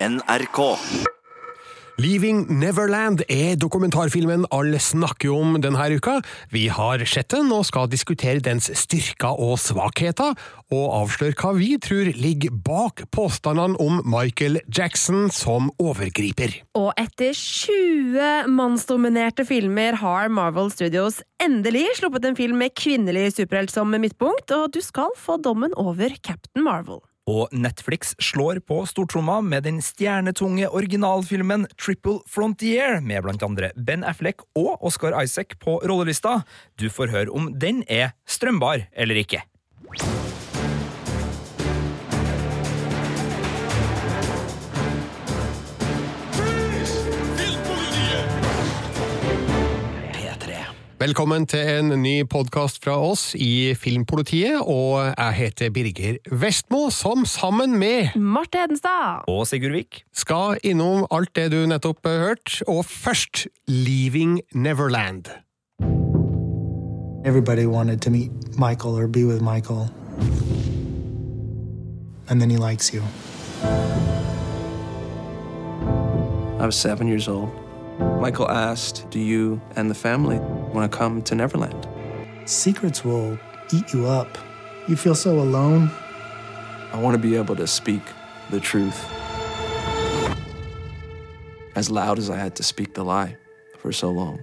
NRK. Leaving Neverland er dokumentarfilmen alle snakker om denne uka. Vi har sett den og skal diskutere dens styrker og svakheter, og avsløre hva vi tror ligger bak påstandene om Michael Jackson som overgriper. Og etter 20 mannsdominerte filmer har Marvel Studios endelig sluppet en film med kvinnelig superhelt som midtpunkt, og du skal få dommen over Captain Marvel. Og Netflix slår på stortromma med den stjernetunge originalfilmen Triple Frontier, med blant andre Ben Affleck og Oscar Isaac på rollelista. Du får høre om den er strømbar eller ikke. Velkommen til en ny podkast fra oss i Filmpolitiet, og jeg heter Birger Vestmo, som sammen med Marte Hedenstad! Og Sigurd Vik. skal innom alt det du nettopp har hørt, og først Leaving Neverland. Everybody wanted to meet Michael or be with Michael. And then he likes you. I was seven years old. Michael asked, Do you and the family want to come to Neverland? Secrets will eat you up. You feel so alone. I want to be able to speak the truth. As loud as I had to speak the lie for so long.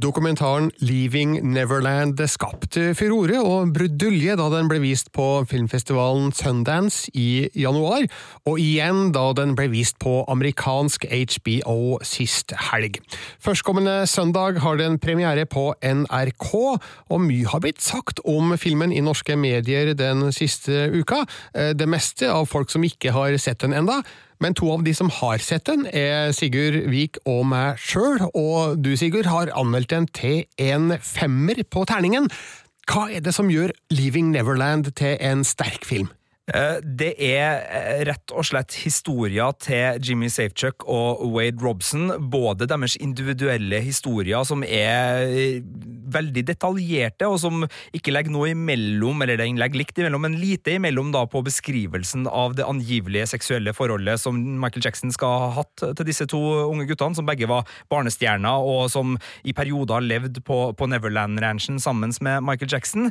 Dokumentaren Leaving Neverland skapte furore og brudulje da den ble vist på filmfestivalen Sundance i januar, og igjen da den ble vist på amerikansk HBO sist helg. Førstkommende søndag har den premiere på NRK, og mye har blitt sagt om filmen i norske medier den siste uka, Eh, det meste av folk som ikke har sett den enda. Men to av de som har sett den, er Sigurd Vik og meg sjøl, og du, Sigurd, har anmeldt den til en femmer på terningen. Hva er det som gjør Leaving Neverland til en sterk film? Eh, Det er eh, rett og slett historier til Jimmy Safechuck og Wade Robson. Både deres individuelle historier, som er eh, veldig detaljerte, og som ikke legger noe imellom, eller den legger likt imellom, men lite imellom da på beskrivelsen av det angivelige seksuelle forholdet som Michael Jackson skal ha hatt til disse to unge guttene, som begge var barnestjerner, og som i perioder levd på, på Neverland-ranchen sammen med Michael Jackson.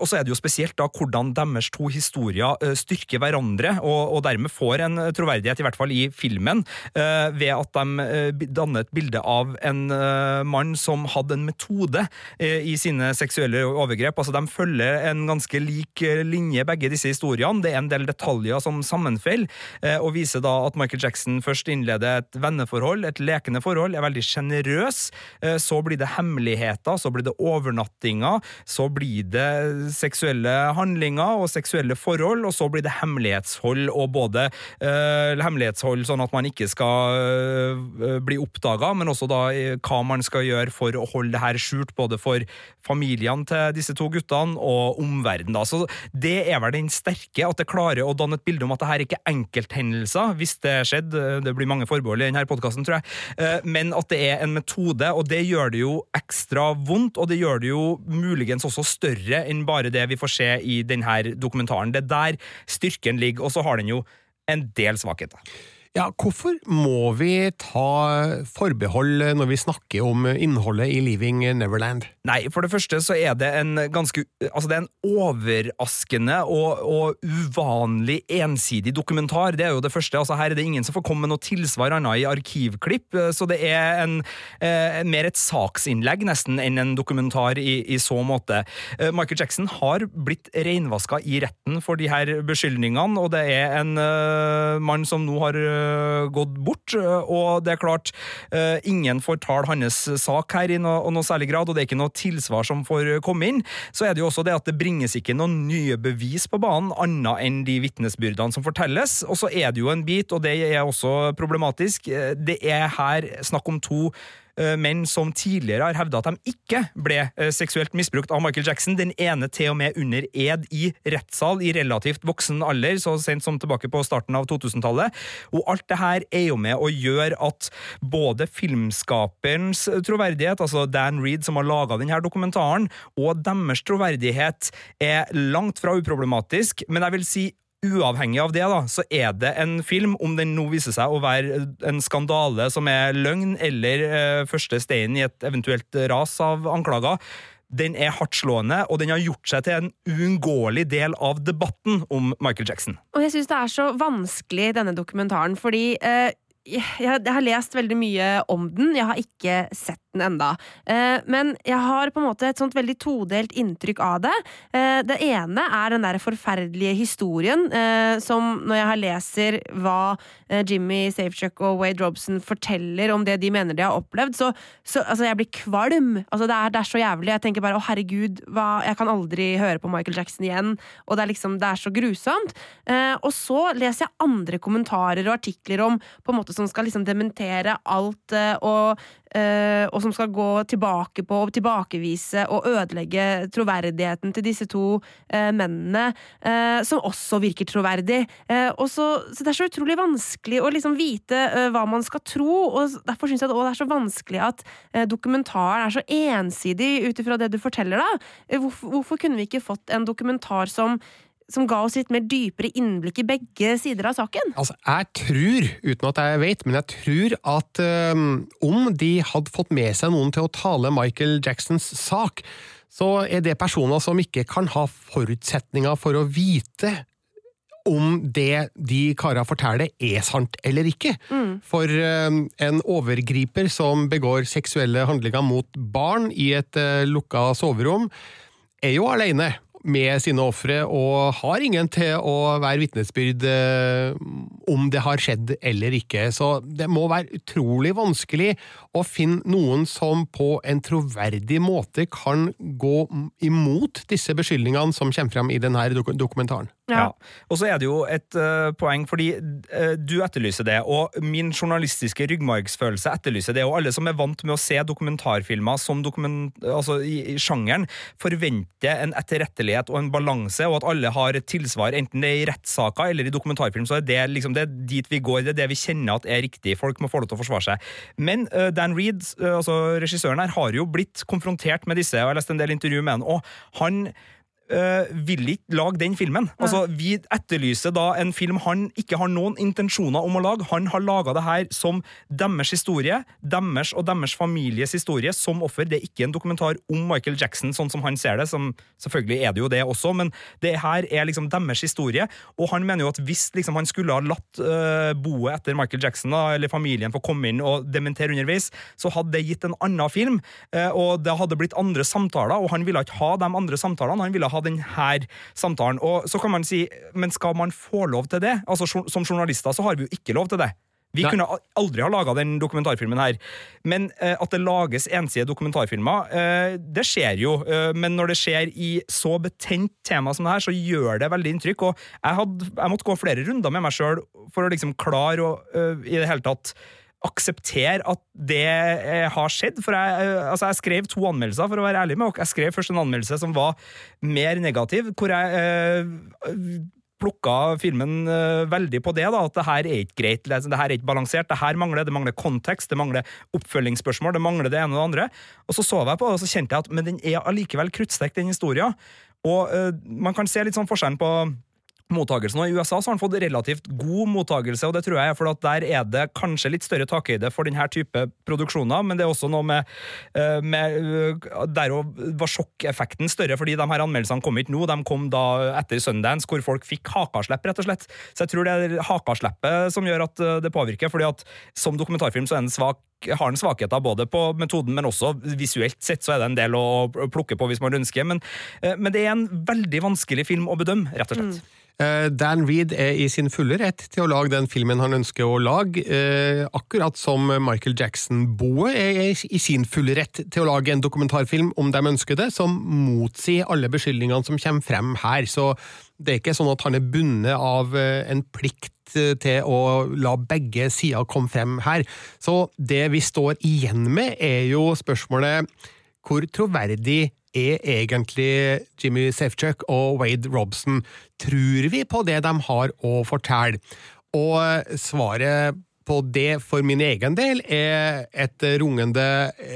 Og så er det jo spesielt da hvordan deres to historier styrker hverandre, og, og dermed får en troverdighet, i hvert fall i filmen, eh, ved at de eh, danner et bilde av en eh, mann som hadde en metode i sine seksuelle overgrep. Altså, de følger en ganske lik linje, begge disse historiene. Det er en del detaljer som sammenfaller, og viser da at Michael Jackson først innleder et venneforhold, et lekende forhold, er veldig sjenerøs. Så blir det hemmeligheter, så blir det overnattinger, så blir det seksuelle handlinger og seksuelle forhold, og så blir det hemmelighetshold, og både eh, hemmelighetshold sånn at man ikke skal eh, bli oppdaga, men også da eh, hva man skal gjøre for å holde det her skjult, både for familiene til disse to guttene og omverdenen. da. Så det er vel den sterke, at det klarer å danne et bilde om at det her ikke er enkelthendelser, hvis det skjedde, det blir mange forbehold i denne podkasten, tror jeg, eh, men at det er en metode, og det gjør det jo ekstra vondt, og det gjør det jo muligens også større enn bare det vi får se i denne dokumentaren. Det er der styrken ligger, og så har den jo en del svakheter. Ja, hvorfor må vi ta forbehold når vi snakker om innholdet i Leaving Neverland? Nei, for det første så er det en ganske Altså, det er en overraskende og, og uvanlig ensidig dokumentar. Det er jo det første. Altså, her er det ingen som får komme med noe tilsvar annet i arkivklipp, så det er en, eh, mer et saksinnlegg nesten enn en dokumentar i, i så måte. Eh, Michael Jackson har blitt reinvaska i retten for de her beskyldningene, og det er en eh, mann som nå har eh, gått bort, eh, og det er klart, eh, ingen får tale hans sak her i noe, noe særlig grad, og det er ikke noe tilsvar som får komme inn. Så er det jo også det at det bringes ikke noen nye bevis på banen, annet enn de vitnesbyrdene som fortelles, og så er det jo en bit, og det er også problematisk, eh, det er her snakk om to eh, menn som tidligere har hevda at de ikke ble eh, seksuelt misbrukt av Michael Jackson. Den ene til og med under ed i rettssal i relativt voksen alder, så sent som tilbake på starten av 2000-tallet. Og alt det her er jo med å gjøre at både filmskaperens troverdighet, altså Dan Reed som har laga denne dokumentaren, og deres troverdighet er langt fra uproblematisk, men jeg vil si uavhengig av det, da, så er det en film, om den nå viser seg å være en skandale som er løgn, eller eh, første stein i et eventuelt ras av anklager, den er hardtslående, og den har gjort seg til en uunngåelig del av debatten om Michael Jackson. Og jeg syns det er så vanskelig, denne dokumentaren, fordi eh, jeg, jeg, har lest veldig mye om den, jeg har ikke sett den enda. Eh, men jeg har på en måte et sånt veldig todelt inntrykk av det. Eh, det ene er den der forferdelige historien eh, som, når jeg leser hva Jimmy Safechuck og Wade Robson forteller om det de mener de har opplevd, så, så altså, jeg blir kvalm. Altså, det, er, det, er, så jævlig. Jeg tenker bare å herregud, hva, jeg kan aldri høre på Michael Jackson igjen. Og det er liksom, det er så grusomt. og så leser jeg andre kommentarer og artikler om på en måte som skal liksom dementere alt og, og som skal gå tilbake på og tilbakevise og ødelegge troverdigheten til disse to eh, mennene, som også virker troverdig. Så, så Det er så utrolig vanskelig å liksom vite hva man skal tro, og derfor syns jeg det er så vanskelig at dokumentaren er så ensidig ut ifra det du forteller. da. Hvorfor, hvorfor kunne vi ikke fått en dokumentar som som ga oss litt mer dypere innblikk i begge sider av saken? Altså, jeg tror, uten at jeg vet, men jeg tror at um, om de hadde fått med seg noen til å tale Michael Jacksons sak, så er det personer som ikke kan ha forutsetninger for å vite om det de kara forteller er sant eller ikke. Mm. For um, en overgriper som begår seksuelle handlinger mot barn i et uh, lukka soverom, er jo alene med sine ofre, og har ingen til å være vitnesbyrd eh, om det har skjedd eller ikke. Så det må være utrolig vanskelig å finne noen som på en troverdig måte kan gå imot disse beskyldningene som kommer frem i denne dokumentaren. Ja. ja. Og så er det jo et uh, poeng, fordi uh, du etterlyser det, og min journalistiske ryggmargsfølelse etterlyser det, og alle som er vant med å se dokumentarfilmer som dokument, altså i, i sjangeren, forventer en etterrettelighet og en balanse, og at alle har et tilsvar, enten det er i rettssaker eller i dokumentarfilm, så er det liksom det er dit vi går, det er det vi kjenner at er riktig. Folk må få lov til å forsvare seg. Men uh, Dan Reed, altså regissøren her, har jo blitt konfrontert med disse, og jeg har lest en del intervju med han, og han uh, vil ikke lage den filmen. Altså, Vi etterlyser da en film han ikke har noen intensjoner om å lage. Han har laga det her som deres historie, deres og deres families historie, som offer. Det er ikke en dokumentar om Michael Jackson, sånn som han ser det. Som, selvfølgelig er det jo det også, men det her er liksom deres historie. Og han mener jo at hvis liksom, han skulle ha latt uh, boet etter Michael Jackson, da, eller familien, få komme inn og dementere underveis, så hadde det gitt en annen film, uh, og det hadde blitt andre samtaler, og han ville ikke ha de andre samtalene. Han ville ha denne samtalen. Og så kan man si, men skal man få lov til det? Altså, Som journalister så har vi jo ikke lov til det. Vi Nei. kunne aldri ha laga den dokumentarfilmen her. Men eh, at det lages ensidige dokumentarfilmer, eh, det skjer jo. Eh, men når det skjer i så betent tema som det her, så gjør det veldig inntrykk. Og jeg, had, jeg måtte gå flere runder med meg sjøl for å liksom klare å eh, i det hele tatt akseptere at det eh, har skjedd. For jeg, eh, altså jeg, skrev to anmeldelser, for å være ærlig med dere. Jeg skrev først en anmeldelse som var mer negativ, hvor jeg eh, plukka filmen uh, veldig på det, da, at det her er ikke greit, det, her er ikke balansert, det her mangler det mangler kontekst, det mangler oppfølgingsspørsmål, det mangler det ene og det andre. Og så så jeg på det, og så kjente jeg at men den er allikevel kruttsterk, den historien. Og uh, man kan se litt sånn forskjellen på mottagelsen. Og I USA så har han fått relativt god mottagelse, og det tror jeg er fordi der er det kanskje litt større takhøyde for denne type produksjoner, men det er også noe med, eh, med eh, Der var sjokkeffekten større, fordi de her anmeldelsene kom ikke nå, de kom da etter Sundance, hvor folk fikk hakaslepp, rett og slett. Så jeg tror det er hakasleppet som gjør at eh, det påvirker, fordi at som dokumentarfilm så er den svak har den svakheter både på metoden, men også visuelt sett så er det en del å plukke på hvis man ønsker. Men, men det er en veldig vanskelig film å bedømme, rett og slett. Mm. Eh, Dan Reed er i sin fulle rett til å lage den filmen han ønsker å lage, eh, akkurat som Michael Jackson-boet er i sin fulle rett til å lage en dokumentarfilm om de ønsker det, som motsier alle beskyldningene som kommer frem her. Så det er ikke sånn at han er bundet av eh, en plikt til å la begge sider komme frem her. Så det vi står igjen med, er jo spørsmålet hvor troverdig er egentlig Jimmy Safechuck og Wade Robson? Tror vi på det de har å fortelle? Og svaret på det for min egen del er et rungende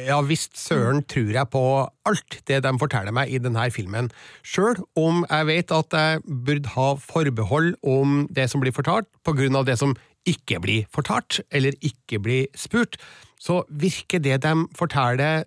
ja visst søren tror jeg på alt det de forteller meg i denne filmen, sjøl om jeg vet at jeg burde ha forbehold om det som blir fortalt, på grunn av det som ikke blir fortalt, eller ikke blir spurt, så virker det de forteller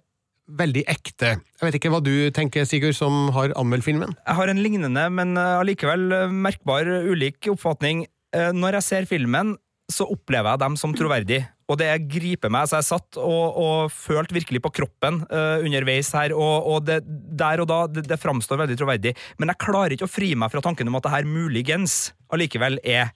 veldig ekte. Jeg vet ikke hva du tenker, Sigurd, som har anmeldt filmen? Jeg har en lignende, men eh, allikevel eh, merkbar ulik oppfatning. Eh, når jeg ser filmen, så opplever jeg dem som troverdig. Og det griper meg. Så jeg satt og, og følte virkelig på kroppen uh, underveis her, og, og det, der og da det, det framstår veldig troverdig. Men jeg klarer ikke å fri meg fra tanken om at det her muligens allikevel er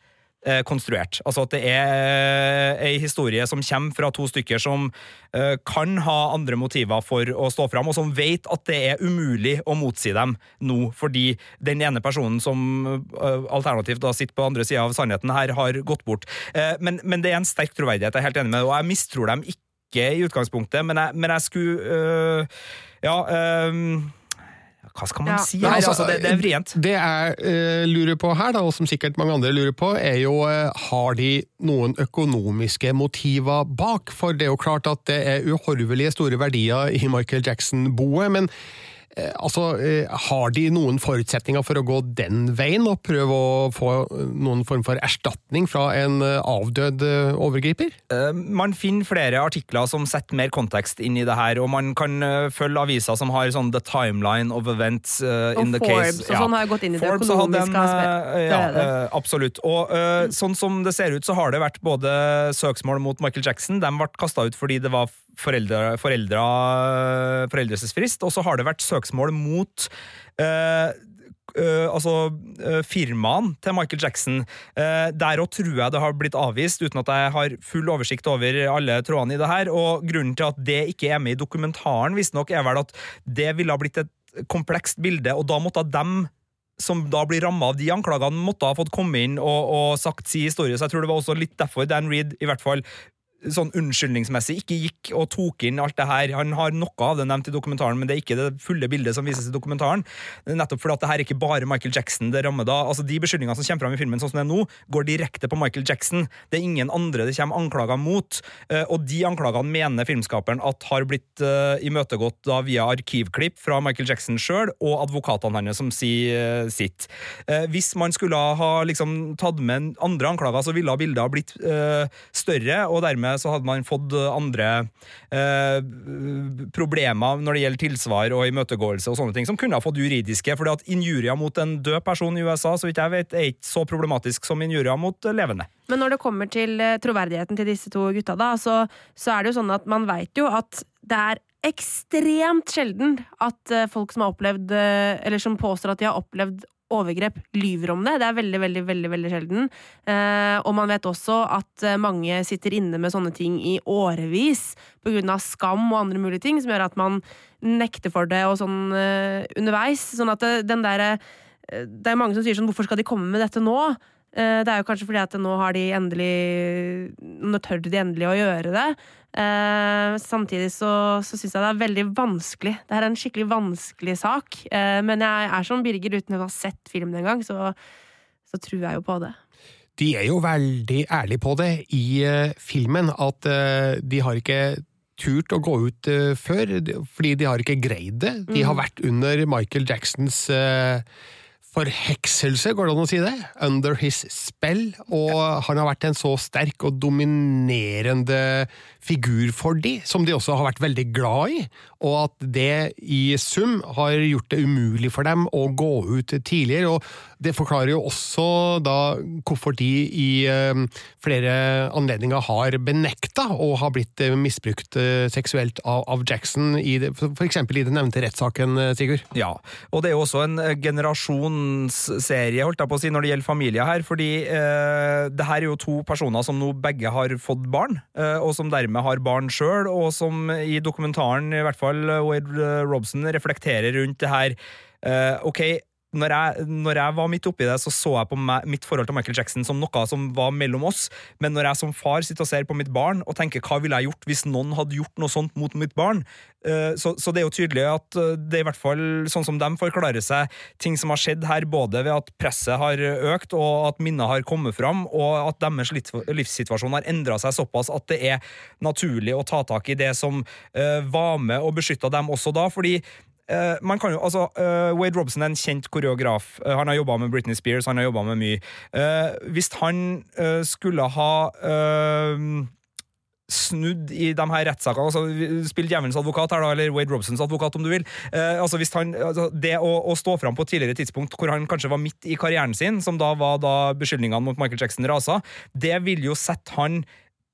konstruert. Altså at det er eh, ei historie som kommer fra to stykker som eh, kan ha andre motiver for å stå fram, og som vet at det er umulig å motsi dem nå, fordi den ene personen som alternativt da sitter på andre sida av sannheten her, har gått bort. Men, men, det er en sterk troverdighet, jeg er helt enig med det, og jeg mistror dem ikke i utgangspunktet, men jeg, men jeg skulle øh, Ja. Øh, hva skal man ja. si Nei, Altså, altså, det, det, er vrient. Det jeg uh, lurer på her, da, og som sikkert mange andre lurer på, er jo uh, har de noen økonomiske motiver bak? For det er jo klart at det er uhorvelige store verdier i Michael Jackson-boet, men Eh, altså, eh, Har de noen forutsetninger for å gå den veien og prøve å få noen form for erstatning fra en eh, avdød overgriper? Man finner flere artikler som setter mer kontekst inn i det her, og man kan følge aviser som har sånn The Timeline of Events uh, in the Forbes, case. Og sånn har jeg gått inn i det økonomiske aspektet. Ja, absolutt. Og uh, sånn som det ser ut, så har det vært både søksmål mot Michael Jackson, de ble kasta ut fordi det var foreldre, foreldre, foreldresesfrist, og så har det vært søksmål mot uh, Uh, altså uh, firmaene til Michael Jackson. Uh, der òg tror jeg det har blitt avvist, uten at jeg har full oversikt over alle trådene i det her. Og grunnen til at det ikke er med i dokumentaren, visstnok, er vel at det ville ha blitt et komplekst bilde, og da måtte dem som da blir ramma av de anklagene, måtte ha fått komme inn og, og sagt si historie. Så jeg tror det var også litt derfor Dan Reed i hvert fall sånn unnskyldningsmessig ikke gikk og tok inn alt det her. Han har noe av det nevnt i dokumentaren, men det er ikke det fulle bildet som vises i dokumentaren. Nettopp fordi at det her er ikke bare Michael Jackson det rammer da. Altså De beskyldningene som kommer fram i filmen sånn som det er nå, går direkte på Michael Jackson. Det er ingen andre det kommer anklager mot. Eh, og de anklagene mener filmskaperen at har blitt uh, imøtegått da via arkivklipp fra Michael Jackson sjøl og advokatene hans som sier uh, sitt. Uh, hvis man skulle ha liksom tatt med andre anklager, så ville bildet ha blitt større, og dermed så hadde man fått andre eh, problemer når det gjelder tilsvar og imøtegåelse og sånne ting, som kunne ha fått juridiske. fordi at injurier mot en død person i USA så vidt jeg vet, er ikke så problematisk som injurier mot levende. Men når det kommer til eh, troverdigheten til disse to gutta, da, så, så er det jo sånn at man veit jo at det er ekstremt sjelden at eh, folk som har opplevd eh, Eller som påstår at de har opplevd overgrep lyver om det. Det er veldig, veldig veldig, veldig sjelden. Eh, og man vet også at eh, mange sitter inne med sånne ting i årevis pga. skam og andre mulige ting, som gjør at man nekter for det og sånn eh, underveis. Sånn at det, den eh, Det er mange som sier sånn Hvorfor skal de komme med dette nå? Det er jo kanskje fordi at nå har de endelig Nå tør de endelig å gjøre det. Eh, samtidig så, så syns jeg det er veldig vanskelig. Det er en skikkelig vanskelig sak. Uh, men jeg er som Birger uten å ha sett filmen engang, så, så tror jeg jo på det. De er jo veldig ærlige på det i uh, filmen, at de har ikke turt å gå ut før, fordi de har ikke greid det. De mm. har vært under Michael Jacksons forhekselse, går det an å si det? Under his spell. Og han har vært en så sterk og dominerende figur for de, som de også har vært veldig glad i. Og at det i sum har gjort det umulig for dem å gå ut tidligere. og Det forklarer jo også da hvorfor de i uh, flere anledninger har benekta og har blitt uh, misbrukt uh, seksuelt av, Jackson, i for, eksempel i den nevnte rettssaken, Sigurd. Ja, og det er jo også en generasjonsserie, holdt jeg på å si, når det gjelder familie her. fordi eh, det her er jo to personer som nå begge har fått barn, eh, og som dermed har barn sjøl, og som i dokumentaren, i hvert fall Wade Robson, reflekterer rundt det her. Uh, ok, når jeg, når jeg var midt oppi det, så så jeg på meg, mitt forhold til Michael Jackson som noe som var mellom oss. Men når jeg som far sitter og ser på mitt barn og tenker hva ville jeg gjort hvis noen hadde gjort noe sånt mot mitt barn, eh, så, så det er jo tydelig at eh, det er i hvert fall sånn som de forklarer seg, ting som har skjedd her, både ved at presset har økt, og at minner har kommet fram, og at deres livssituasjon har endra seg såpass at det er naturlig å ta tak i det som uh, var med og beskytta dem også da. fordi Uh, man kan jo, altså, uh, Wade Robson er en kjent koreograf. Uh, han har jobba med Britney Spears, han har jobba med mye. hvis han skulle ha snudd i de her rettssakene altså, Spilt djevelens advokat her, da, eller Wade Robsons advokat, om du vil. altså, hvis han, altså, det å, å, stå fram på et tidligere tidspunkt hvor han kanskje var midt i karrieren sin, som da var da beskyldningene mot Michael Jackson rasa, det vil jo sette han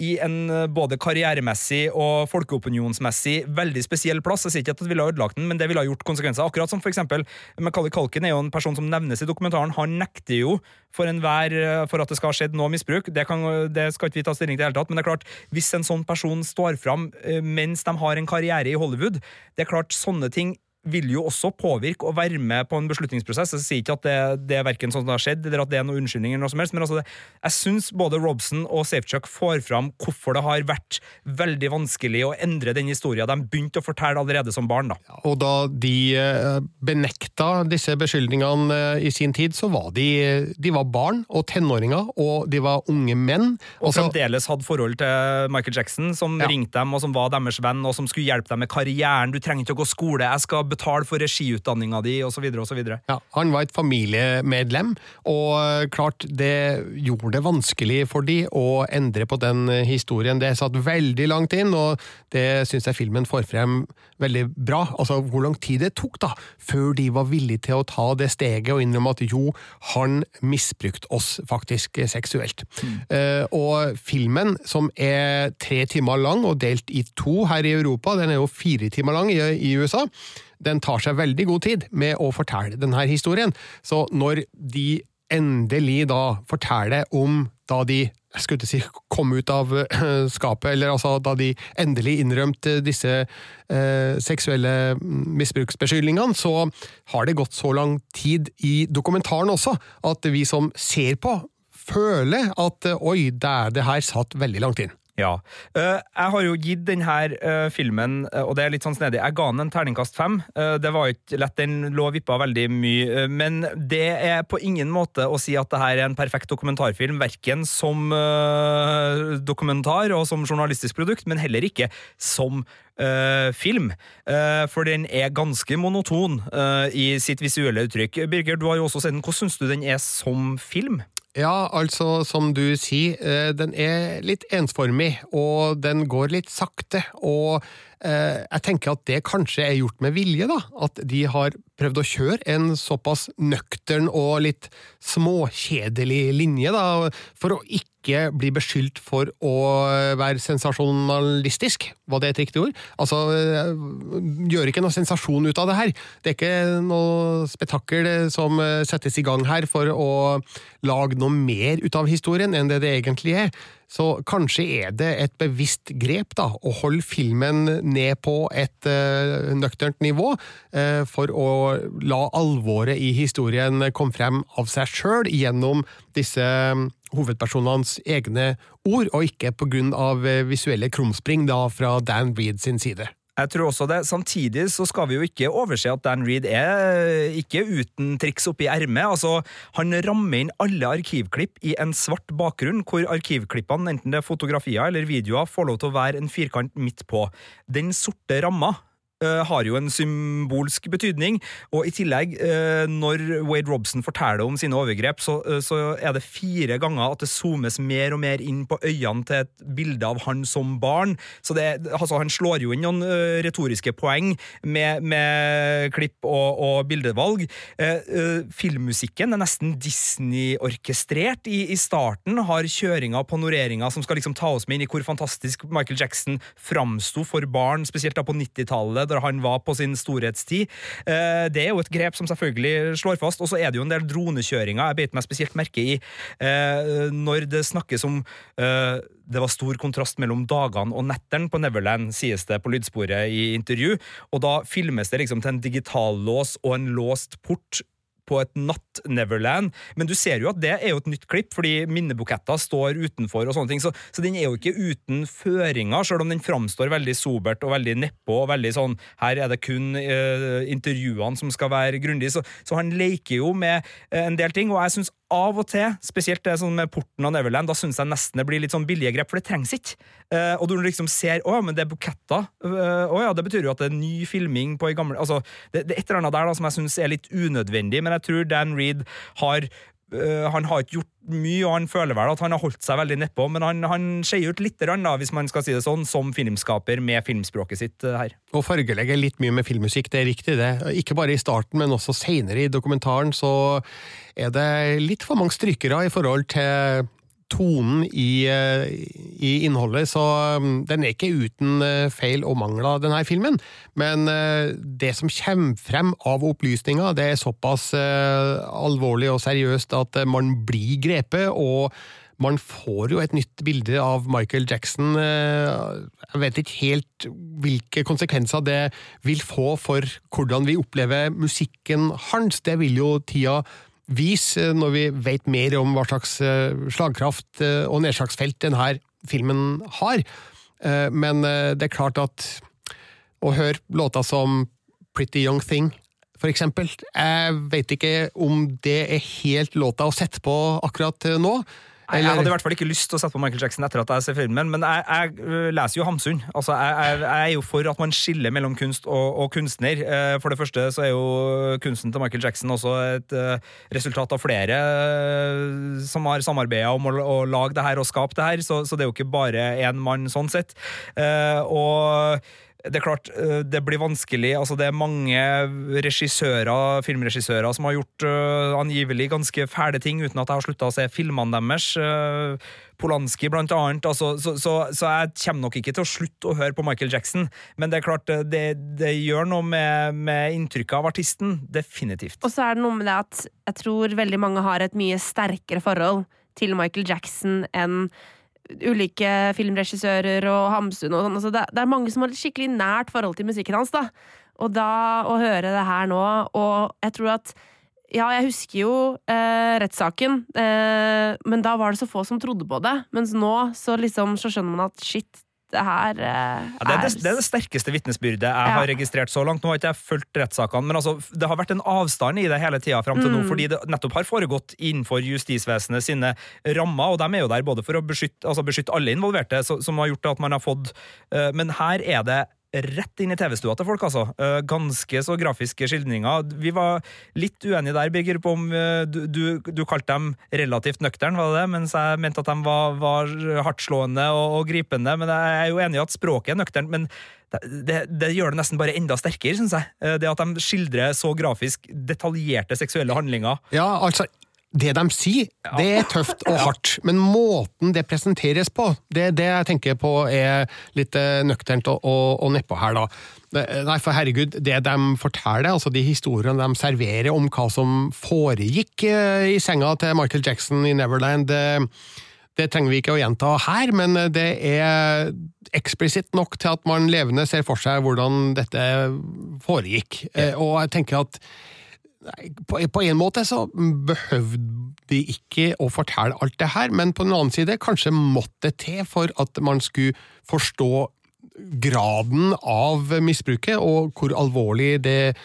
i en eh, både karrieremessig og folkeopinionsmessig veldig spesiell plass. Jeg sier ikke at det ville ha ødelagt den, men det ville ha gjort konsekvenser. Akkurat som for eksempel Macaulay Culkin er jo en person som nevnes i dokumentaren. Han nekter jo for enhver eh, for at det skal ha skjedd noe misbruk. Det, kan, det skal ikke vi ta stilling til i hele tatt, men det er klart, hvis en sånn person står fram eh, mens de har en karriere i Hollywood, det er klart sånne ting vil jo også påvirke og være med på en beslutningsprosess. Jeg sier ikke at det, det er verken sånn det har skjedd, eller at det er noen unnskyldning, eller noe som helst, men altså det, jeg syns både Robson og Safechuck får fram hvorfor det har vært veldig vanskelig å endre den historien de begynte å fortelle allerede som barn. da. Og da de eh, benekta disse beskyldningene eh, i sin tid, så var de, de var barn og tenåringer, og de var unge menn. Og altså, fremdeles hadde forhold til Michael Jackson, som ja. ringte dem, og som var deres venn, og som skulle hjelpe dem med karrieren. Du trenger ikke å gå skole, jeg skal betale for regiutdanninga di, osv. osv. Ja, han var et familiemedlem, og eh, klart det gjorde det vanskelig for de å endre på den eh, historien. Det satt veldig langt inn, og det syns jeg filmen får frem veldig bra. Altså hvor lang tid det tok da, før de var villige til å ta det steget og innrømme at jo, han misbrukte oss faktisk seksuelt. Mm. Uh, og filmen, som er tre timer lang og delt i to her i Europa, den er jo fire timer lang i, i USA den tar seg veldig god tid med å fortelle denne historien. Så når de endelig da forteller om da de jeg skulle si, kom ut av uh, skapet, eller altså da de endelig innrømte disse eh, seksuelle misbruksbeskyldningene, så har det gått så lang tid i dokumentaren også at vi som ser på, føler at uh, oi, det, er det her satt veldig langt inn. Ja. Uh, jeg har jo gitt denne uh, filmen, uh, og det er litt sånn snedig, jeg ga den en terningkast fem. det var ikke lett, den lå og vippa veldig mye, men det er på ingen måte å si at det her er en perfekt dokumentarfilm, verken som dokumentar og som journalistisk produkt, men heller ikke som film. for den er ganske monoton i sitt visuelle uttrykk. Birger, du har jo også sett den. Hvordan syns du den er som film? Ja, altså, som du sier, eh, den er litt ensformig, og den går litt sakte. Og jeg tenker at det kanskje er gjort med vilje, da. At de har prøvd å kjøre en såpass nøktern og litt småkjedelig linje, da, for å ikke bli beskyldt for å være sensasjonalistisk. Var det et riktig ord? Altså, gjør ikke noe sensasjon ut av det her. Det er ikke noe spetakkel som settes i gang her for å lage noe mer ut av historien enn det det egentlig er. Så kanskje er det et bevisst grep da, å holde filmen ned på et uh, nøkternt nivå, uh, for å la alvoret i historien komme frem av seg sjøl gjennom disse hovedpersonenes egne ord, og ikke på grunn av eh, visuelle krumspring da fra Dan Reed sin side. Jeg tror også det. Samtidig så skal vi jo ikke overse at Dan Reed er ikke uten triks oppi ermet. Altså, han rammer inn alle arkivklipp i en svart bakgrunn, hvor arkivklippene, enten det er fotografier eller videoer, får lov til å være en firkant midt på. Den sorte ramma har jo en symbolsk betydning. Og i tillegg, uh, når Wade Robson forteller om sine overgrep, så, uh, så, er det fire ganger at det zoomes mer og mer inn på øynene til et bilde av han som barn. Så det, altså, han slår jo inn noen retoriske poeng med, med klipp og, og bildevalg. filmmusikken er nesten Disney-orkestrert. I, I, starten har kjøringa, panoreringa, som skal liksom ta oss med inn i hvor fantastisk Michael Jackson framsto for barn, spesielt da på 90-tallet da han var på sin storhetstid. Eh, det er jo et grep som selvfølgelig slår fast. Og så er det jo en del dronekjøringer jeg beit meg spesielt merke i eh, når det snakkes om eh, det var stor kontrast mellom dagene og nettene på Neverland, sies det på lydsporet i intervju. Og da filmes det liksom til en digitallås og en låst port på et natt-Neverland. Men du ser jo at det er jo et nytt klipp, fordi minnebuketter står utenfor, og sånne ting, så, så den er jo ikke uten føringer, selv om den framstår veldig sobert og veldig nedpå. og veldig sånn, Her er det kun uh, intervjuene som skal være grundige. Så, så, han leker jo med uh, en del ting, og jeg syns av og til, spesielt det sånn med Porten og Neverland, da syns jeg nesten det blir litt sånn billige grep, for det trengs ikke. Uh, og du liksom ser å ja, men det er buketter. Å ja, det betyr jo at det er ny filming på ei gamle altså, det, det, er et eller annet der da som jeg syns er litt unødvendig, men jeg tror Dan Reed har han har ikke gjort mye, og han føler vel at han har holdt seg veldig nedpå, men han, han skeier ut litt, da, hvis man skal si det sånn, som filmskaper med filmspråket sitt uh, her. Og fargelegger litt mye med filmmusikk, det er riktig det. Ikke bare i starten, men også seinere i dokumentaren så er det litt for mange strykere i forhold til tonen i, eh, i, innholdet, så um, den er ikke uten eh, feil og mangler, denne filmen. Men eh, det som kommer frem av opplysninger, det er såpass alvorlig og seriøst at man blir grepet, og man får jo et nytt bilde av Michael Jackson. Jeg vet ikke helt hvilke konsekvenser det vil få for hvordan vi opplever musikken hans. Det vil jo tida vis eh, når vi vet mer om hva slags eh, slagkraft eh, og nedslagsfelt denne filmen har. Men det er klart at å høre låter som Pretty Young Thing, for eksempel, jeg vet ikke om det er helt låta å sette på akkurat nå. Eller... Jeg hadde i hvert fall ikke lyst til å sette på Michael Jackson etter at jeg ser filmen, men jeg, jeg øh, leser jo Hamsun. Altså, jeg, jeg, er jo for at man skiller mellom kunst og, og, kunstner. Eh, for det første så er jo kunsten til Michael Jackson også et uh, resultat av flere uh, som har samarbeida om å, å, lage det her og skape det her, så, så det er jo ikke bare én mann sånn sett. Uh, og det er klart, eh, det blir vanskelig. altså Det er mange regissører, filmregissører som har gjort uh, angivelig ganske fæle ting uten at jeg har slutta å se filmene deres. Uh, Polanski, blant annet. Altså, så, så, så, jeg kommer nok ikke til å slutte å høre på Michael Jackson, men det er klart, det, det gjør noe med, med inntrykket av artisten. Definitivt. Og så er det noe med det at jeg tror veldig mange har et mye sterkere forhold til Michael Jackson enn ulike filmregissører og Hamsun og sånn. Altså det, det, er mange som har et skikkelig nært forhold til musikken hans, da. Og da å høre det her nå, og jeg tror at ja, jeg husker jo eh, rettssaken, eh, men da var det så få som trodde på det. Mens nå så liksom så skjønner man at shit, det her eh, ja, det, er det, det, er det, sterkeste vitnesbyrdet jeg ja. har registrert så langt. Nå har ikke jeg fulgt rettssakene, men altså, det har vært en avstand i det hele tida fram til mm. nå, fordi det nettopp har foregått innenfor justisvesenet sine rammer, og de er jo der både for å beskytte, altså beskytte alle involverte, så, som har gjort at man har fått uh, Men her er det rett inn i TV-stua til folk, altså. Eh, ganske så grafiske skildringer. Vi var litt uenige der, Birger, på om eh, du, du, du kalte dem relativt nøkterne, var det det? Mens jeg mente at de var, var hardtslående og, og, gripende. Men jeg er jo enig i at språket er nøkternt. men det, det, det, gjør det nesten bare enda sterkere, syns jeg. Eh, det at de skildrer så grafisk detaljerte seksuelle handlinger. Ja, altså det de sier, det er tøft og hardt, men måten det presenteres på, det er det jeg tenker på er litt eh, nøkternt og, og, og nedpå her, da. Nei, for herregud, det de forteller, altså de historiene de serverer om hva som foregikk eh, i senga til Michael Jackson i Neverland, det, det trenger vi ikke å gjenta her, men det er eksplisitt nok til at man levende ser for seg hvordan dette foregikk. Eh, og jeg tenker at på, på en måte så behøvde de ikke å fortelle alt det her, men på den annen side kanskje måtte det til for at man skulle forstå graden av misbruket, og hvor alvorlig det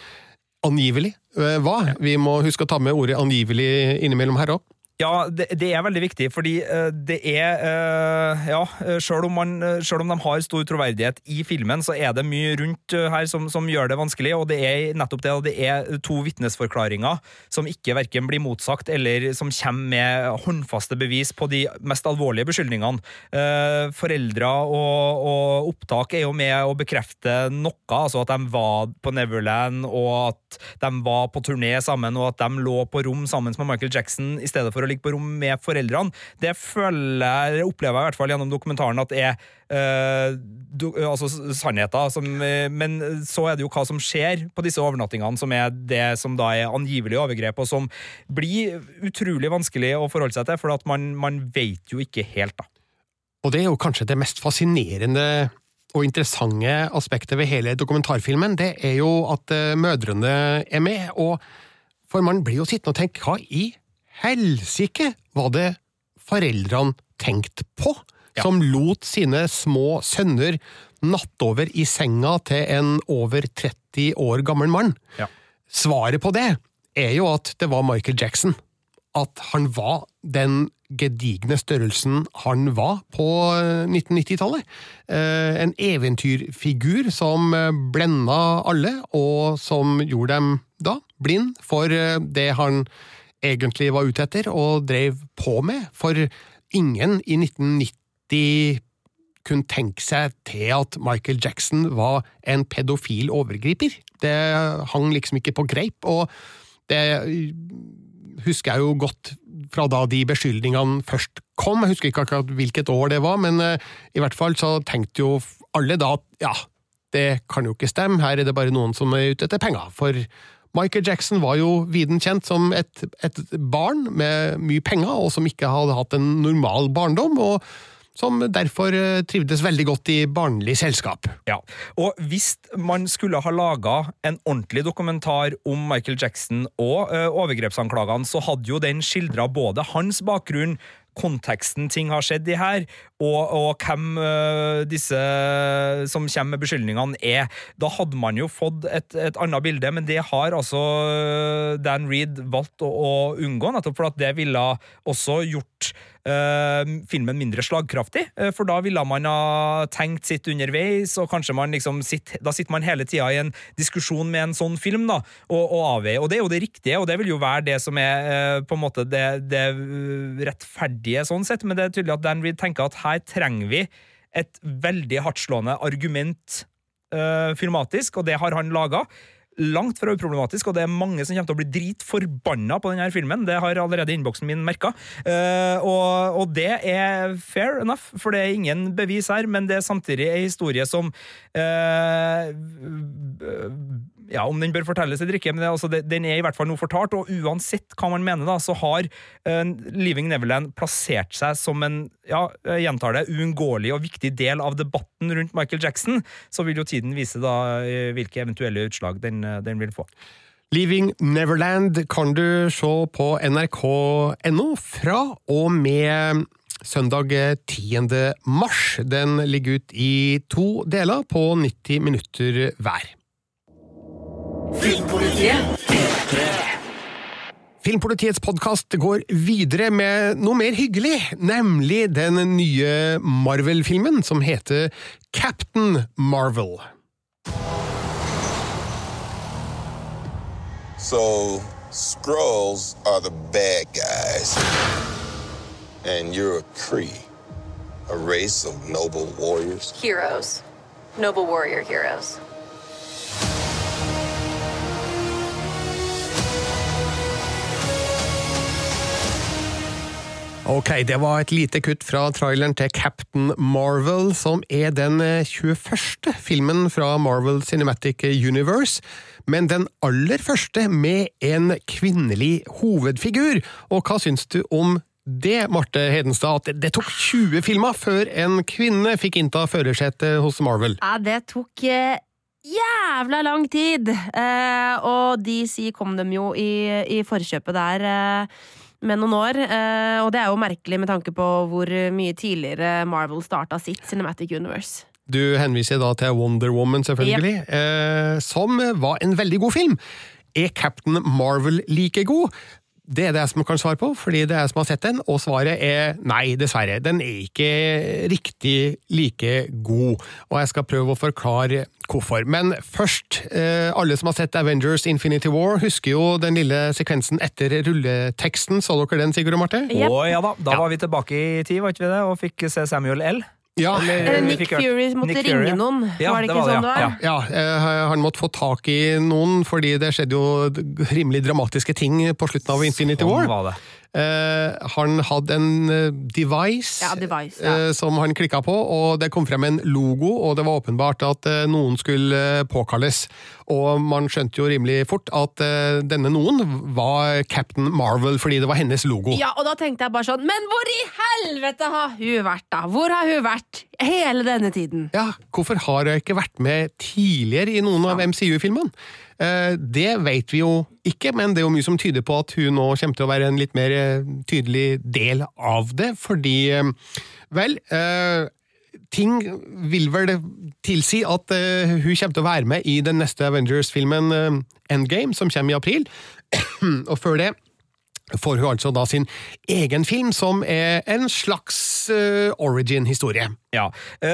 angivelig eh, var. Vi må huske å ta med ordet angivelig innimellom her òg. Ja, det, det, er veldig viktig, fordi uh, det er uh, Ja, selv om, selv om de har stor troverdighet i filmen, så er det mye rundt her som, som, gjør det vanskelig, og det er nettopp det, og det er to vitnesforklaringer som ikke verken blir motsagt, eller som kommer med håndfaste bevis på de mest alvorlige beskyldningene. Foreldre og, og, opptak er jo med å bekrefte noe, altså at de var på Neverland, og at de var på turné sammen, og at de lå på rom sammen med Michael Jackson i stedet for å ligge på rom med foreldrene. Det føler opplever jeg i hvert fall gjennom dokumentaren at er uh, du, altså sannheter. Som, uh, men så er det jo hva som skjer på disse overnattingene, som er det som da er angivelig overgrep, og som blir utrolig vanskelig å forholde seg til, for at man, man vet jo ikke helt, da. Og det er jo kanskje det mest fascinerende og interessante aspektet ved hele dokumentarfilmen, det er jo at uh, mødrene er med. og For man blir jo sittende og tenke, hva i helsike var det foreldrene tenkte på, som lot sine små sønner nattover i senga til en over 30 år gammel mann? Ja. Svaret på det er jo at det var Michael Jackson. At han var den gedigne størrelsen han var på eh, 1990-tallet. Eh, En eventyrfigur som eh, blenda alle, og som gjorde dem da blind for eh, det han egentlig var ute etter og drev på med. For ingen i 1990 kunne tenke seg til at Michael Jackson var en pedofil overgriper. Det hang liksom ikke på greip, og det husker jeg jo godt fra da de beskyldningene først kom. Jeg husker ikke akkurat hvilket år det var, men eh, i hvert fall så tenkte jo alle da at ja, det kan jo ikke stemme, her er det bare noen som er ute etter penger. For Michael Jackson var jo viden kjent som et, et barn med mye penger, og som ikke hadde hatt en normal barndom. og som derfor eh, trivdes veldig godt i barnlig selskap. Ja, og hvis man skulle ha laga en ordentlig dokumentar om Michael Jackson og ø, overgrepsanklagene, så hadde jo den skildra både hans bakgrunn, konteksten ting har skjedd i her, og, og hvem uh, disse som kommer med beskyldningene er. Da hadde man jo fått et, et annet bilde, men det har altså Dan Reed valgt å, å unngå, nettopp for det ville også gjort eh, filmen mindre slagkraftig, eh, for da ville man ha tenkt sitt underveis, og kanskje man liksom sitter, da sitter man hele tida i en diskusjon med en sånn film, da, og, og avveier. Og det er jo det riktige, og det vil jo være det som er eh, på en måte det, det rettferdige sånn sett, men det er tydelig at Dan Reed tenker at her trenger vi et veldig hardtslående argument uh, filmatisk, og det har han laga. Langt fra uproblematisk, og det er mange som kommer til å bli dritforbanna på denne filmen. Det har allerede innboksen min merka. og, og det er fair enough, for det er ingen bevis her, men det er samtidig ei historie som eh, ja, Om den bør fortelles eller ikke, men det, altså, det, den er i hvert fall nå fortalt, og uansett hva man mener, da, så har uh, Living Neverland plassert seg som en ja, jeg gjentar det, uunngåelig og viktig del av debatten rundt Michael Jackson. Så vil jo tiden vise da eh, hvilke eventuelle utslag den, eh, den vil få. Leaving Neverland kan du se på nrk.no fra og med søndag 10. mars. Den ligger ut i to deler på 90 minutter hver. Filmpolitiets podkast går videre med noe mer hyggelig, nemlig den nye Marvel-filmen som heter Captain Marvel. So, Skrulls are the bad guys. And you're a Kree, a race of noble warriors. Heroes. Noble warrior heroes. Ok, det var et lite kutt fra traileren til Captain Marvel, som er den 21. filmen fra Marvel Cinematic Universe, men den aller første med en kvinnelig hovedfigur. Og hva syns du om det, Marte Hedenstad, at det tok 20 filmer før en kvinne fikk innta førersetet hos Marvel? Ja, det tok eh, jævla lang tid! Eh, og DC kom dem jo i, i forkjøpet der. Eh, med noen år, eh, og det er jo merkelig med tanke på hvor mye tidligere Marvel starta sitt Cinematic Universe. Du henviser da til Wonder Woman, selvfølgelig, eh, som var en veldig god film. Er Captain Marvel like god? Det er det jeg som kan svare på, fordi det er jeg som har sett den, og svaret er nei, dessverre. Den er ikke riktig like god, og jeg skal prøve å forklare hvorfor. Men først, eh, alle som har sett Avengers Infinity War, husker jo den lille sekvensen etter rulleteksten. Så dere den, Sigurd og Marte? Yep. Å ja da, da Ja. var vi tilbake i tid, var ikke vi det, og fikk se Samuel L. Ja, Eller, Nick Fury måtte Nick ringe Fury. noen, Ja, var det ikke det sånn det var? ja. Ja, eh, han måtte få tak i noen, fordi det skjedde jo rimelig dramatiske ting på slutten av Infinity Sånn War. var Eh, han hadde en eh, device, Ja, device, ja. eh, som han klikka på, og det kom frem en logo, og det var åpenbart at eh, noen skulle påkalles. Og man skjønte jo rimelig fort at denne noen var Captain Marvel, fordi det var hennes logo. Ja, og da tenkte jeg bare sånn Men hvor i helvete har hun vært, da? Hvor har hun vært? Hele denne tiden. Ja, hvorfor har hun ikke vært med tidligere i noen av MCU-filmene? Eh, det vet vi jo ikke, men det er jo mye som tyder på at hun nå kommer til å være en litt mer eh, tydelig del av det, fordi eh, Vel, ting vil vel tilsi at hun kommer til å være med i den neste Avengers-filmen Endgame, som kommer i april. Og før det får hun altså da sin egen film, som er en slags origin-historie. Ja.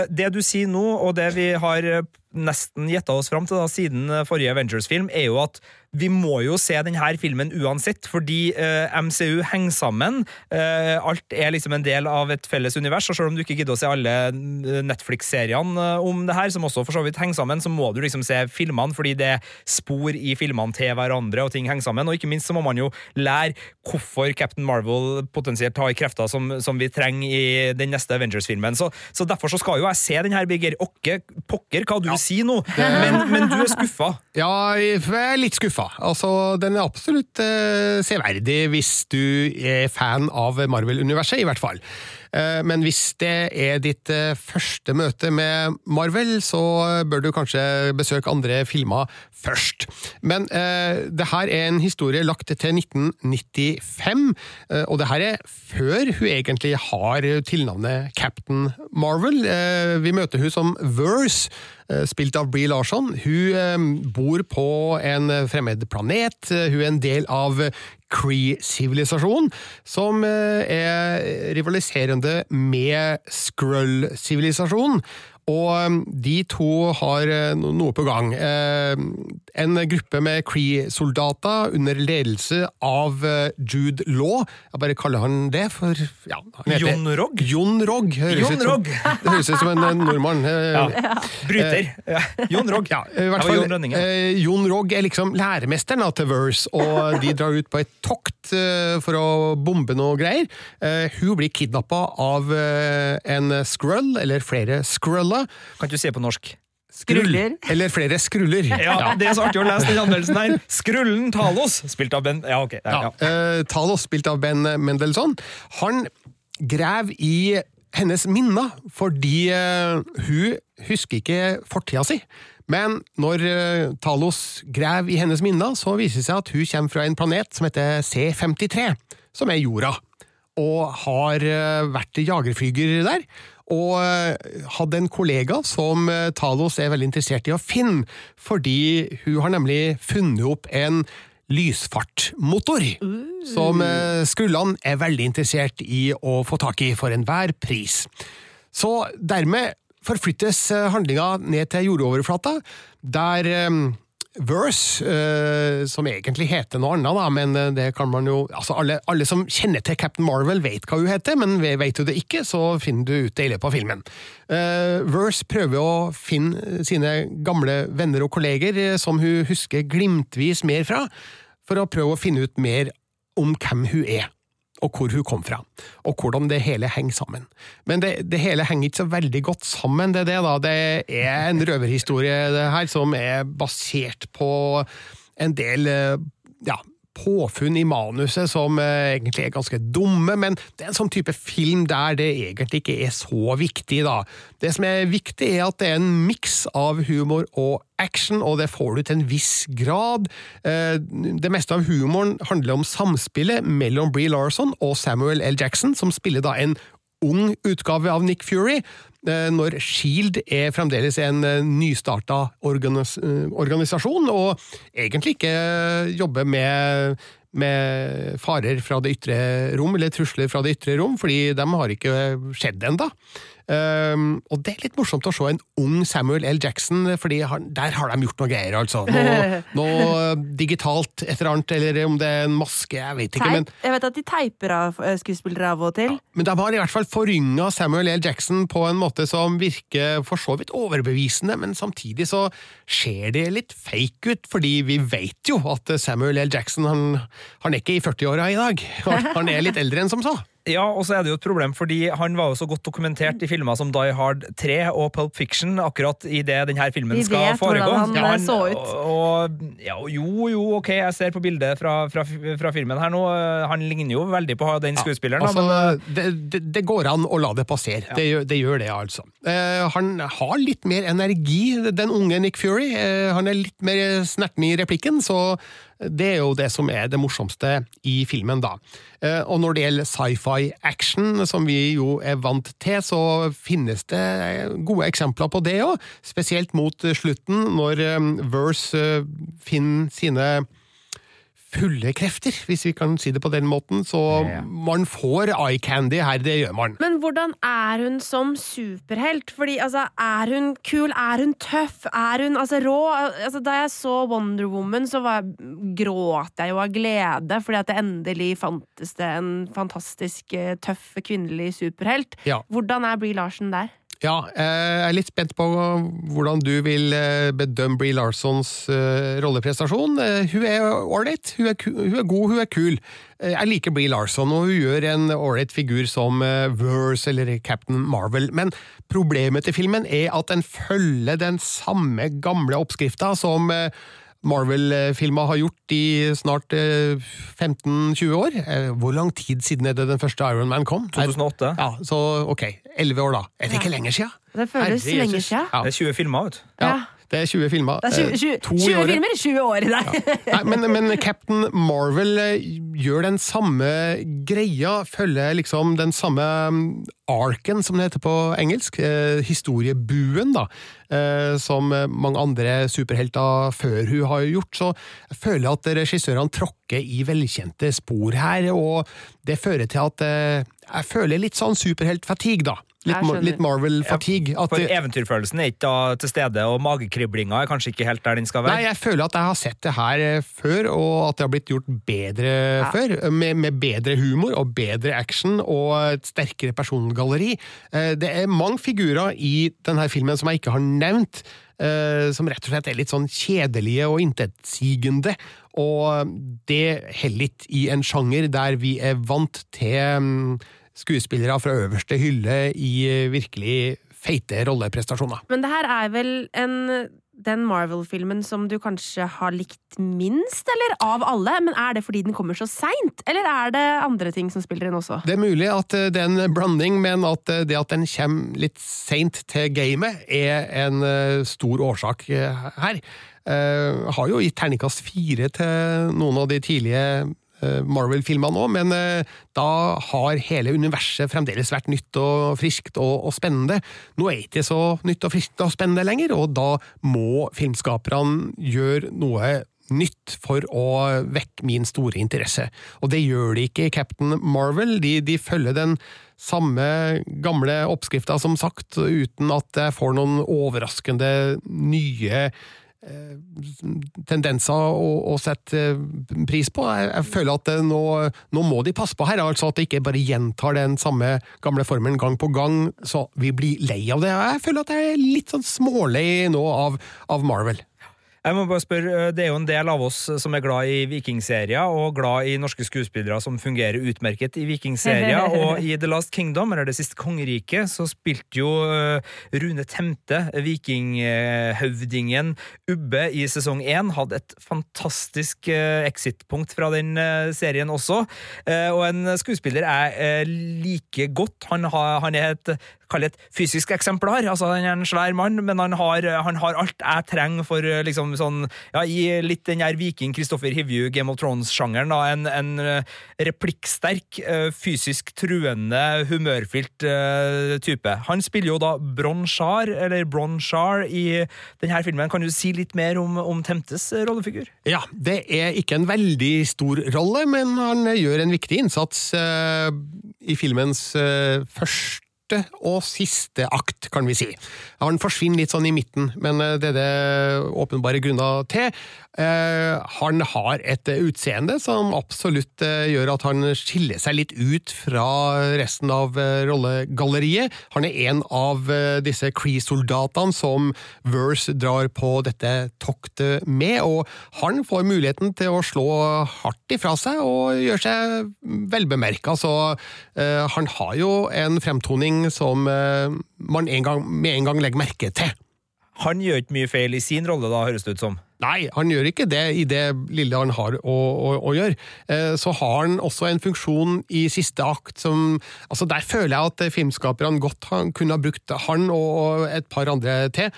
Det du sier nå, og det vi har nesten gjetta oss fram til da, siden eh, forrige Avengers-film, er jo at vi må jo se denne filmen uansett, fordi eh, MCU henger sammen. Eh, alt er liksom en del av et felles univers, og selv om du ikke gidder å se alle eh, Netflix-seriene om det her, som også for så vidt henger sammen, så må du liksom se filmene, fordi det er spor i filmene til hverandre, og ting henger sammen. Og ikke minst så må man jo lære hvorfor Captain Marvel potensielt har krefter som, som vi trenger i den neste Avengers-filmen. Så, så derfor så skal jo jeg se den her, Birger. Åkke, pokker hva du sier nå, men, men du er skuffa. Ja, jeg er litt skuffa. Altså, den er absolutt eh, severdig hvis du er fan av Marvel-universet, i hvert fall. Eh, men hvis det er ditt eh, første møte med Marvel, så bør du kanskje besøke andre filmer først. Men eh, det her er en historie lagt til 1995, eh, og det her er før hun egentlig har tilnavnet Captain Marvel. Eh, vi møter hun som Verse, spilt av Brie Larson. Hun bor på en fremmed planet. Hun er en del av Cree-sivilisasjonen, som eh, er rivaliserende med Skrull-sivilisasjonen. Og eh, de to har eh, noe på gang. Eh, En gruppe med Cree-soldater under ledelse av eh, Jude Law. Jeg bare kaller han det, for ja, han Jon Rogg? Jon Rogg. Jon ut som- Rogg. Det høres ut som en eh, nordmann. Ja. Bryter. Ja. Jon Rogg. ja, i hvert fall, Jon Rønningen. eh, Jon Rogg er liksom læremesteren til Verse, og de drar ut på et tokt eh, for å bombe noe greier. Eh, hun blir kidnappa av eh, en skrull, eller flere skruller. Kan ikke du si på norsk? Skruller. Eller flere skruller. Ja, Det er så artig å lese den anmeldelsen her. Skrullen Talos, spilt av Ben Ja, ok. Der, Ja, ja. Uh, Talos, spilt av Ben Mendelssohn, han graver i hennes minner fordi uh, hun husker ikke fortida si. Men når uh, Talos graver i hennes minner, så viser det seg at hun kommer fra en planet som heter C53, som er jorda, og har vært jagerflyger der. Og eh, hadde en kollega som eh, Talos er veldig interessert i å finne, fordi hun har nemlig funnet opp en lysfartmotor, som Skulland er veldig interessert i å få tak i for enhver pris. Så dermed forflyttes eh, handlinga ned til jordoverflata, der eh, Verse, eh, som egentlig heter noe annet, da, men eh, det kan man jo altså alle, alle som kjenner til Captain Marvel, vet hva hun heter, men vet du det ikke, så finner du ut det i løpet av filmen. Eh, Verse prøver å finne sine gamle venner og kolleger, eh, som hun husker glimtvis mer fra, for å prøve å finne ut mer om hvem hun er og hvor hun kom fra, og hvordan det hele henger sammen. Men det, det hele henger ikke så veldig godt sammen, det er det da. Det er en røverhistorie her som er basert på en del eh, ja, påfunn i manuset som eh, egentlig er ganske dumme, men det er en sånn type film der det egentlig ikke er så viktig, da. Det som er viktig, er at det er en miks av humor og action, og det får du til en viss grad. Eh, Det meste av humoren handler om samspillet mellom Brie Larson og Samuel L. Jackson, som spiller da en ung utgave av Nick Fury, eh, når Shield er fremdeles en eh, nystarta organis eh, organisasjon, og egentlig ikke jobber med med farer fra det ytre rom, eller trusler fra det ytre rom, fordi de har ikke skjedd ennå. Um, og det er litt morsomt å se en ung Samuel L. Jackson, fordi der har de gjort noe greier, altså. Noe, noe digitalt, et eller annet, eller om det er en maske, jeg vet ikke. men... Jeg vet at de teiper av eh, skuespillere av og til. Men de har i hvert fall forynga Samuel L. Jackson på en måte som virker for så vidt overbevisende, men samtidig så ser det litt fake ut, fordi vi vet jo at Samuel L. Jackson han, han er ikke i 40-åra i dag. Han- Han er litt eldre enn som så. Ja, og så er det jo et problem, fordi han var jo så godt dokumentert i filmer som Die Hard 3 og Pulp Fiction, akkurat i det denne filmen Vi skal vet foregå. hvordan han, Ja, så ut. Og, og, ja, jo, jo, ok, jeg ser på bildet fra, fra, fra filmen her nå. Han ligner jo veldig på den skuespilleren. Ja, Altså, men, det, det, det går an å la det passere. Det, gjør, det gjør det, altså. Eh, han har litt mer energi, den unge Nick Fury. Eh, han er litt mer snerten i replikken, så det er jo det som er det morsomste i filmen, da. Eh, og når det gjelder sci-fi action, som vi jo er vant til, så finnes det gode eksempler på det òg. Spesielt mot slutten, når eh, Verse eh, finner sine fulle krefter, hvis vi kan si det på den måten. Så Ja. man får eye candy her, det gjør man. Men hvordan er hun som superhelt? Fordi, altså, Er hun kul? Er hun tøff? Er hun altså, rå? Altså, da jeg så Wonder Woman, så var, gråt jeg jo av glede, fordi at det endelig fantes det en fantastisk eh, tøff kvinnelig superhelt. Ja. Hvordan er Bree Larsen der? Ja, eh, jeg er litt spent på hvordan du vil eh, bedømme Brie Larsons eh, rolleprestasjon. Hun er ålreit, hun, hun er god, hun er kul. Jeg liker Brie Larson, og hun gjør en ålreit figur som Verse eller Captain Marvel. Men problemet til filmen er at den følger den samme gamle oppskrifta som eh, Marvel-filmer har gjort i snart eh, 15-20 år. Eh, Hvor lang tid siden er det den første Iron Man kom? 2008. Ja, så ok, 11 år da. Er det ikke lenger siden? Det føles Herre lenge sia. siden. Ja. Det er 20 filmer, vet du. Ja. Det er 20 filmer. Det er 20, Eh, 20, 20 året. filmer, 20 år i dag. Nei, men, men Captain Marvel eh, gjør den samme greia, følger liksom den samme mm, arken, som det heter på engelsk, eh, historiebuen, da, eh, som mange andre superhelter før hun har gjort. Så jeg føler at regissørene tråkker i velkjente spor her, og det fører til at jeg føler litt sånn superheltfatigue, da. Litt, litt Marvel-fatigue. Ja, For det- eventyrfølelsen er ikke da til stede, og magekriblinga er kanskje ikke helt der den skal være. Nei, jeg føler at jeg har sett det her eh, før, og at det har blitt gjort bedre før. Med, med bedre humor og bedre action og et sterkere persongalleri. Eh, Det er mange figurer i denne filmen som jeg ikke har nevnt. eh, Som rett og slett er litt sånn kjedelige og intetsigende. Og det heller litt i en sjanger der vi er vant til mm, skuespillere fra øverste hylle i eh, virkelig feite rolleprestasjoner. Men det her er vel en, den Marvel-filmen som du kanskje har likt minst, eller av alle? Men er det fordi den kommer så seint, eller er det andre ting som spiller inn også? Det er mulig at eh, det er en blanding, men at eh, det at den kommer litt seint til gamet, er en stor årsak her. Jeg har jo gitt terningkast fire til noen av de tidlige eh, Marvel-filmene òg, men eh, da har hele universet fremdeles vært nytt og friskt og, og spennende. Nå er det ikke så nytt og friskt og spennende lenger, og da må filmskaperne gjøre noe nytt for å vekke min store interesse. Og det gjør de ikke i Captain Marvel. De, de følger den samme gamle oppskrifta, som sagt, uten at jeg får noen overraskende nye tendenser å, å sette eh, pris på. Jeg, jeg føler at nå, nå må de passe på her, altså at de ikke bare gjentar den samme gamle formelen gang på gang, så vi blir lei av det. Jeg føler at jeg er litt sånn smålei nå av, av Marvel. Jeg må bare spørre, øh, Det er jo en del av oss som er glad i vikingserier, og glad i norske skuespillere som fungerer utmerket i vikingserier. og i The Last Kingdom, eller Det siste kongeriket, så spilte jo øh, Rune Temte, vikinghøvdingen Ubbe i sesong én. Hadde et fantastisk exit-punkt fra den serien også. Eh, Og en skuespiller jeg like godt. Han, har, han er et kall et fysisk eksemplar. Altså, han er en svær mann, men han har, han har alt jeg trenger for eh, liksom sånn Ja, i litt den der viking Kristoffer Hivju, Game of Thrones-sjangeren. En, en eh, replikksterk, eh, fysisk truende, humørfylt type. Han spiller jo da Bronchar, eller Bronchar, i denne filmen. Kan du si litt mer om, om Temtes rollefigur? Ja, det er ikke en veldig stor rolle, men han gjør en viktig innsats uh, i filmens uh, første første og siste akt, kan vi si. Han forsvinner litt sånn i midten, men eh, det er det åpenbare grunner til. Eh, han har et utseende som absolutt eh, gjør at han skiller seg litt ut fra resten av rollegalleriet. Han er en av disse Cree-soldatene som Verse drar på dette toktet med, og han får muligheten til å slå hardt ifra seg og gjøre seg velbemerka, så han har jo en fremtoning som eh, man en gang, med en gang legger merke til. Han gjør ikke mye feil i sin rolle, da, høres det ut som. Nei, han gjør ikke det i det lille han har å, å, å gjøre. Eh, Så har han også en funksjon i siste akt som altså Der føler jeg at filmskaperne godt han kunne ha brukt han og et par andre til.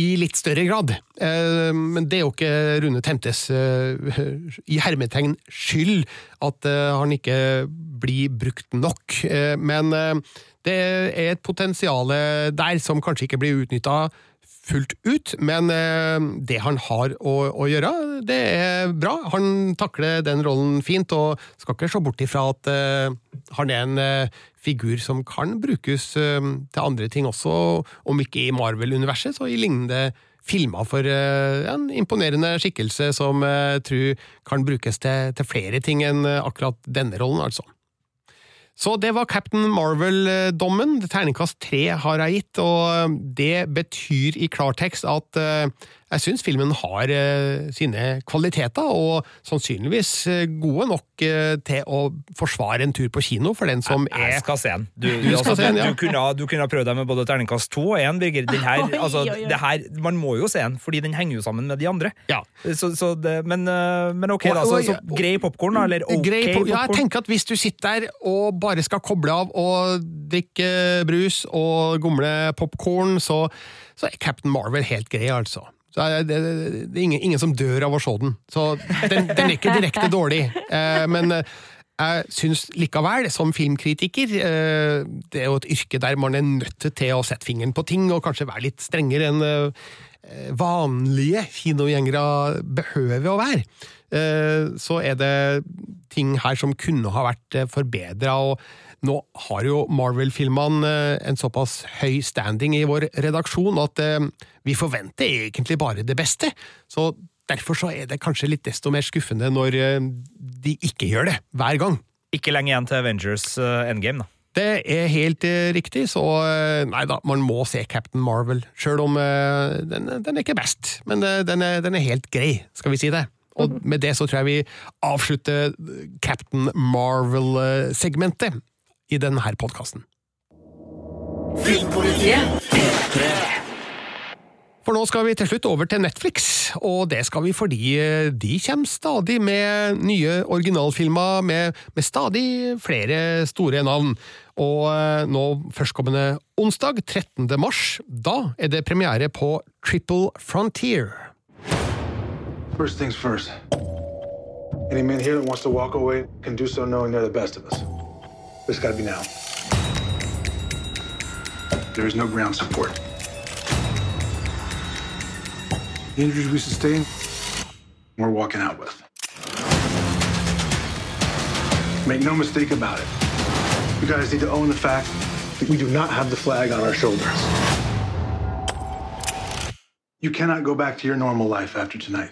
I litt større grad. Eh, Men det er jo ikke Rune Temtes i hermetegn skyld at han ikke blir brukt nok. Men det er et potensial der som kanskje ikke blir utnytta fullt ut, men eh, det han har å, å gjøre, det er bra. Han takler den rollen fint, og skal ikke se bort ifra at eh, han er en eh, figur som kan brukes eh, til andre ting også, om ikke i Marvel-universet, så i lignende filmer for eh, en imponerende skikkelse som jeg tror kan brukes til, til flere ting enn eh, akkurat denne rollen, altså. Så det var Captain Marvel-dommen. Terningkast tre har jeg gitt, og det betyr i klartekst at eh, jeg syns filmen har eh, sine kvaliteter, og sannsynligvis eh, gode nok eh, til å forsvare en tur på kino for den som er Jeg skal se den. Du, Du altså, se den, ja. du, kunne, du kunne ha prøvd deg med både terningkast to og én, Birger. Den her, Oi, altså, oi, oi. det her, man må jo se den, fordi den henger jo sammen med de andre. Ja. Så, så det, men, men ok, da. Så, så grei popkorn, da? Eller ok popkorn? ja, jeg tenker at hvis du sitter der og bare skal koble av og drikke brus og gomle popkorn, så, så er Captain Marvel helt grei, altså. Så er det, det er ingen, ingen som dør av å se den. Så den, den er ikke direkte dårlig. Eh, men eh, jeg syns likevel, som filmkritiker eh, Det er jo et yrke der man er nødt til å sette fingeren på ting, og kanskje være litt strengere enn eh, vanlige kinogjengere behøver å være. Eh, så er det ting her som kunne ha vært forbedra. Og nå har jo Marvel-filmene eh, en såpass høy standing i vår redaksjon at eh, vi forventer egentlig bare det beste. Så derfor så er det kanskje litt desto mer skuffende når eh, de ikke gjør det, hver gang. Ikke lenge igjen til Avengers Endgame, da. Det er helt riktig, så nei da, man må se Captain Marvel, sjøl om den, den er ikke best, men den er, den er helt grei, skal vi si det. Og med det så tror jeg vi avslutter Captain Marvel-segmentet i denne podkasten. For nå skal vi til slutt over til Netflix, og det skal vi fordi eh, de kommer stadig med nye originalfilmer med, med stadig flere store navn. Og eh, nå førstkommende onsdag, 13. mars, da er det premiere på Triple Frontier. First things first. Any man here that wants to walk away can do so knowing they're the best of us. But it's gotta be now. There is no ground support. The injuries we sustained, we're walking out with. Make no mistake about it. You guys need to own the fact that we do not have the flag on our shoulders. You cannot go back to your normal life after tonight.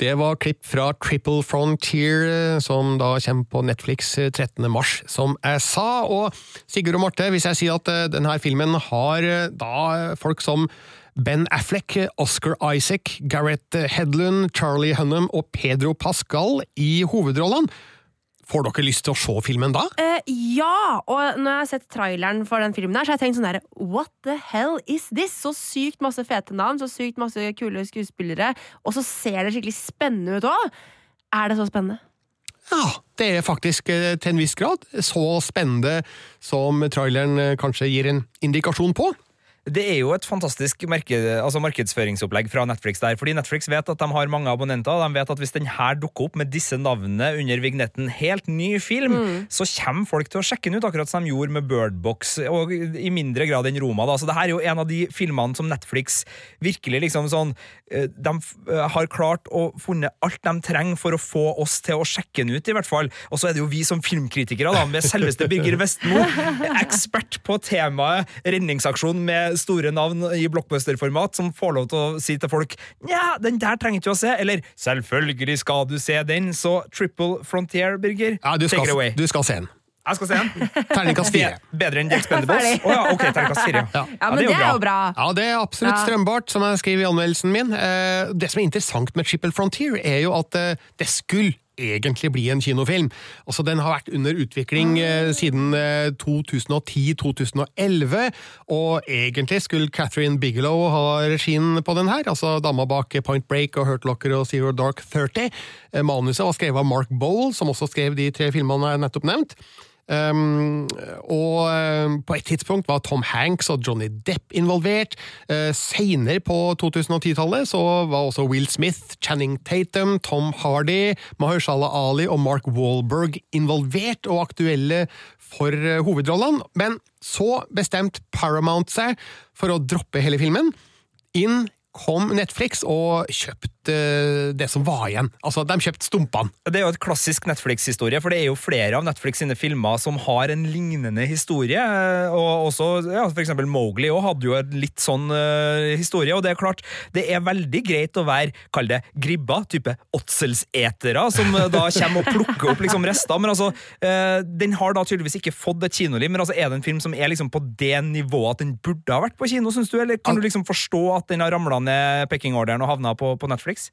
Det var klipp fra Triple Frontier, eh, som da kommer på Netflix eh, 13. mars, som jeg sa. Og Sigurd og Marte, hvis jeg sier at eh, denne filmen har eh, da folk som Ben Affleck, Oscar Isaac, Gareth Hedlund, Charlie Hunnam og Pedro Pascal i hovedrollene, får dere lyst til å se filmen da? Eh, ja! Og når jeg har sett traileren for den filmen, her, så har jeg tenkt sånn der What the hell is this? Så sykt masse fete navn, så sykt masse kule skuespillere, og så ser det skikkelig spennende ut òg! Er det så spennende? Ja, det er faktisk eh, til en viss grad så spennende som traileren eh, kanskje gir en indikasjon på. Det er jo et fantastisk marked, altså markedsføringsopplegg fra Netflix der, fordi Netflix vet at de har mange abonnenter, de vet at hvis den her dukker opp med disse navnene under vignetten 'helt ny film', så kommer folk til å sjekke den ut, akkurat som de gjorde med Birdbox, og i mindre grad enn Roma. da, så det her er jo en av de filmene som Netflix virkelig liksom sånn eh, De eh, har klart å funnet alt de trenger for å få oss til å sjekke den ut, i hvert fall. Og så er det jo vi som filmkritikere, da, med selveste Birger Vestmo, ekspert på temaet redningsaksjon med store navn i blockbuster-format, som får lov til å si til folk Nja, den der trenger ikke å se, eller selvfølgelig skal du se den, så Triple Frontier, Birger, Ja, du take it skal, away. du skal se den. Jeg skal se den. Terningkast fire. Bedre enn The Expendables? Oh, ja, ok, terningkast fire. Ja. Ja, men det er jo bra. Ja, det er absolutt Ja. strømbart, som jeg skriver i anmeldelsen min. Eh, Det som er interessant med Triple Frontier, er jo at eh, det skulle egentlig bli en kinofilm. Altså, Den har vært under utvikling eh, siden eh, 2010-2011, og egentlig skulle Catherine Bigelow ha regien på den her, altså dama bak Point Break og Hurt Locker og Zero Dark 30. Eh, Manuset var skrevet av Mark Bowl, som også skrev de tre filmene jeg nettopp nevnt. Um, og um, på et tidspunkt var Tom Hanks og Johnny Depp involvert. Uh, Seinere på 2010-tallet så var også Will Smith, Channing Tatum, Tom Hardy, Mahershala Ali og Mark Wahlberg involvert og aktuelle for uh, hovedrollene. Men så bestemte Paramount seg for å droppe hele filmen. Inn kom Netflix og kjøpte uh, det som var igjen. Altså, de kjøpte stumpene. Det er jo et klassisk Netflix-historie, for det er jo flere av Netflix sine filmer som har en lignende historie. Og også, ja, for eksempel Mowgli også hadde jo en litt sånn uh, historie, og det er klart, det er veldig greit å være, kall det, gribba, type åtselsetere, som eh, da kommer og plukker opp liksom rester, men altså, uh, den har da tydeligvis ikke fått et kinoliv, men altså, er det en film som er liksom på det nivået at den burde ha vært på kino, synes du, eller kan du liksom forstå at den har ramlet ned pekkingorderen og havna på, på Netflix?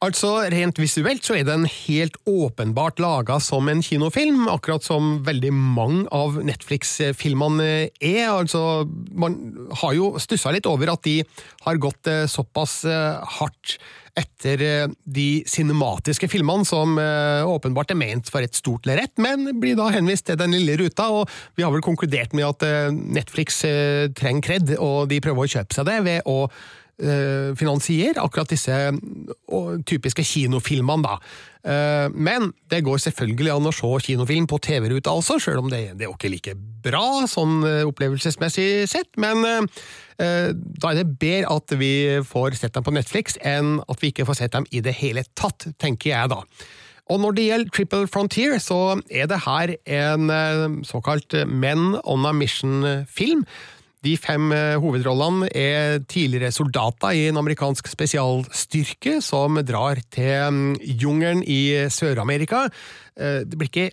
Altså, Rent visuelt så er den helt åpenbart laga som en kinofilm, akkurat som veldig mange av Netflix-filmene er. Altså, Man har jo stussa litt over at de har gått eh, såpass eh, hardt etter eh, de cinematiske filmene, som åpenbart er ment for et stort lerret, men blir da henvist til den lille ruta. og Vi har vel konkludert med at Netflix trenger kred, og de prøver å kjøpe seg det ved å finansiere akkurat disse typiske kinofilmene, da. Eh, men det går selvfølgelig an å se kinofilm på TV-ruta også, selv om det, det er jo ikke like bra sånn eh, opplevelsesmessig sett. Men eh, eh, da er det bedre at vi får sett dem på Netflix, enn at vi ikke får sett dem i det hele tatt, tenker jeg da. Og når det gjelder Triple Frontier, så er det her en eh, såkalt Men on a Mission-film. De fem eh, hovedrollene er tidligere soldater i en amerikansk spesialstyrke som drar til mm, jungelen i Sør-Amerika. Eh, Det blir ikke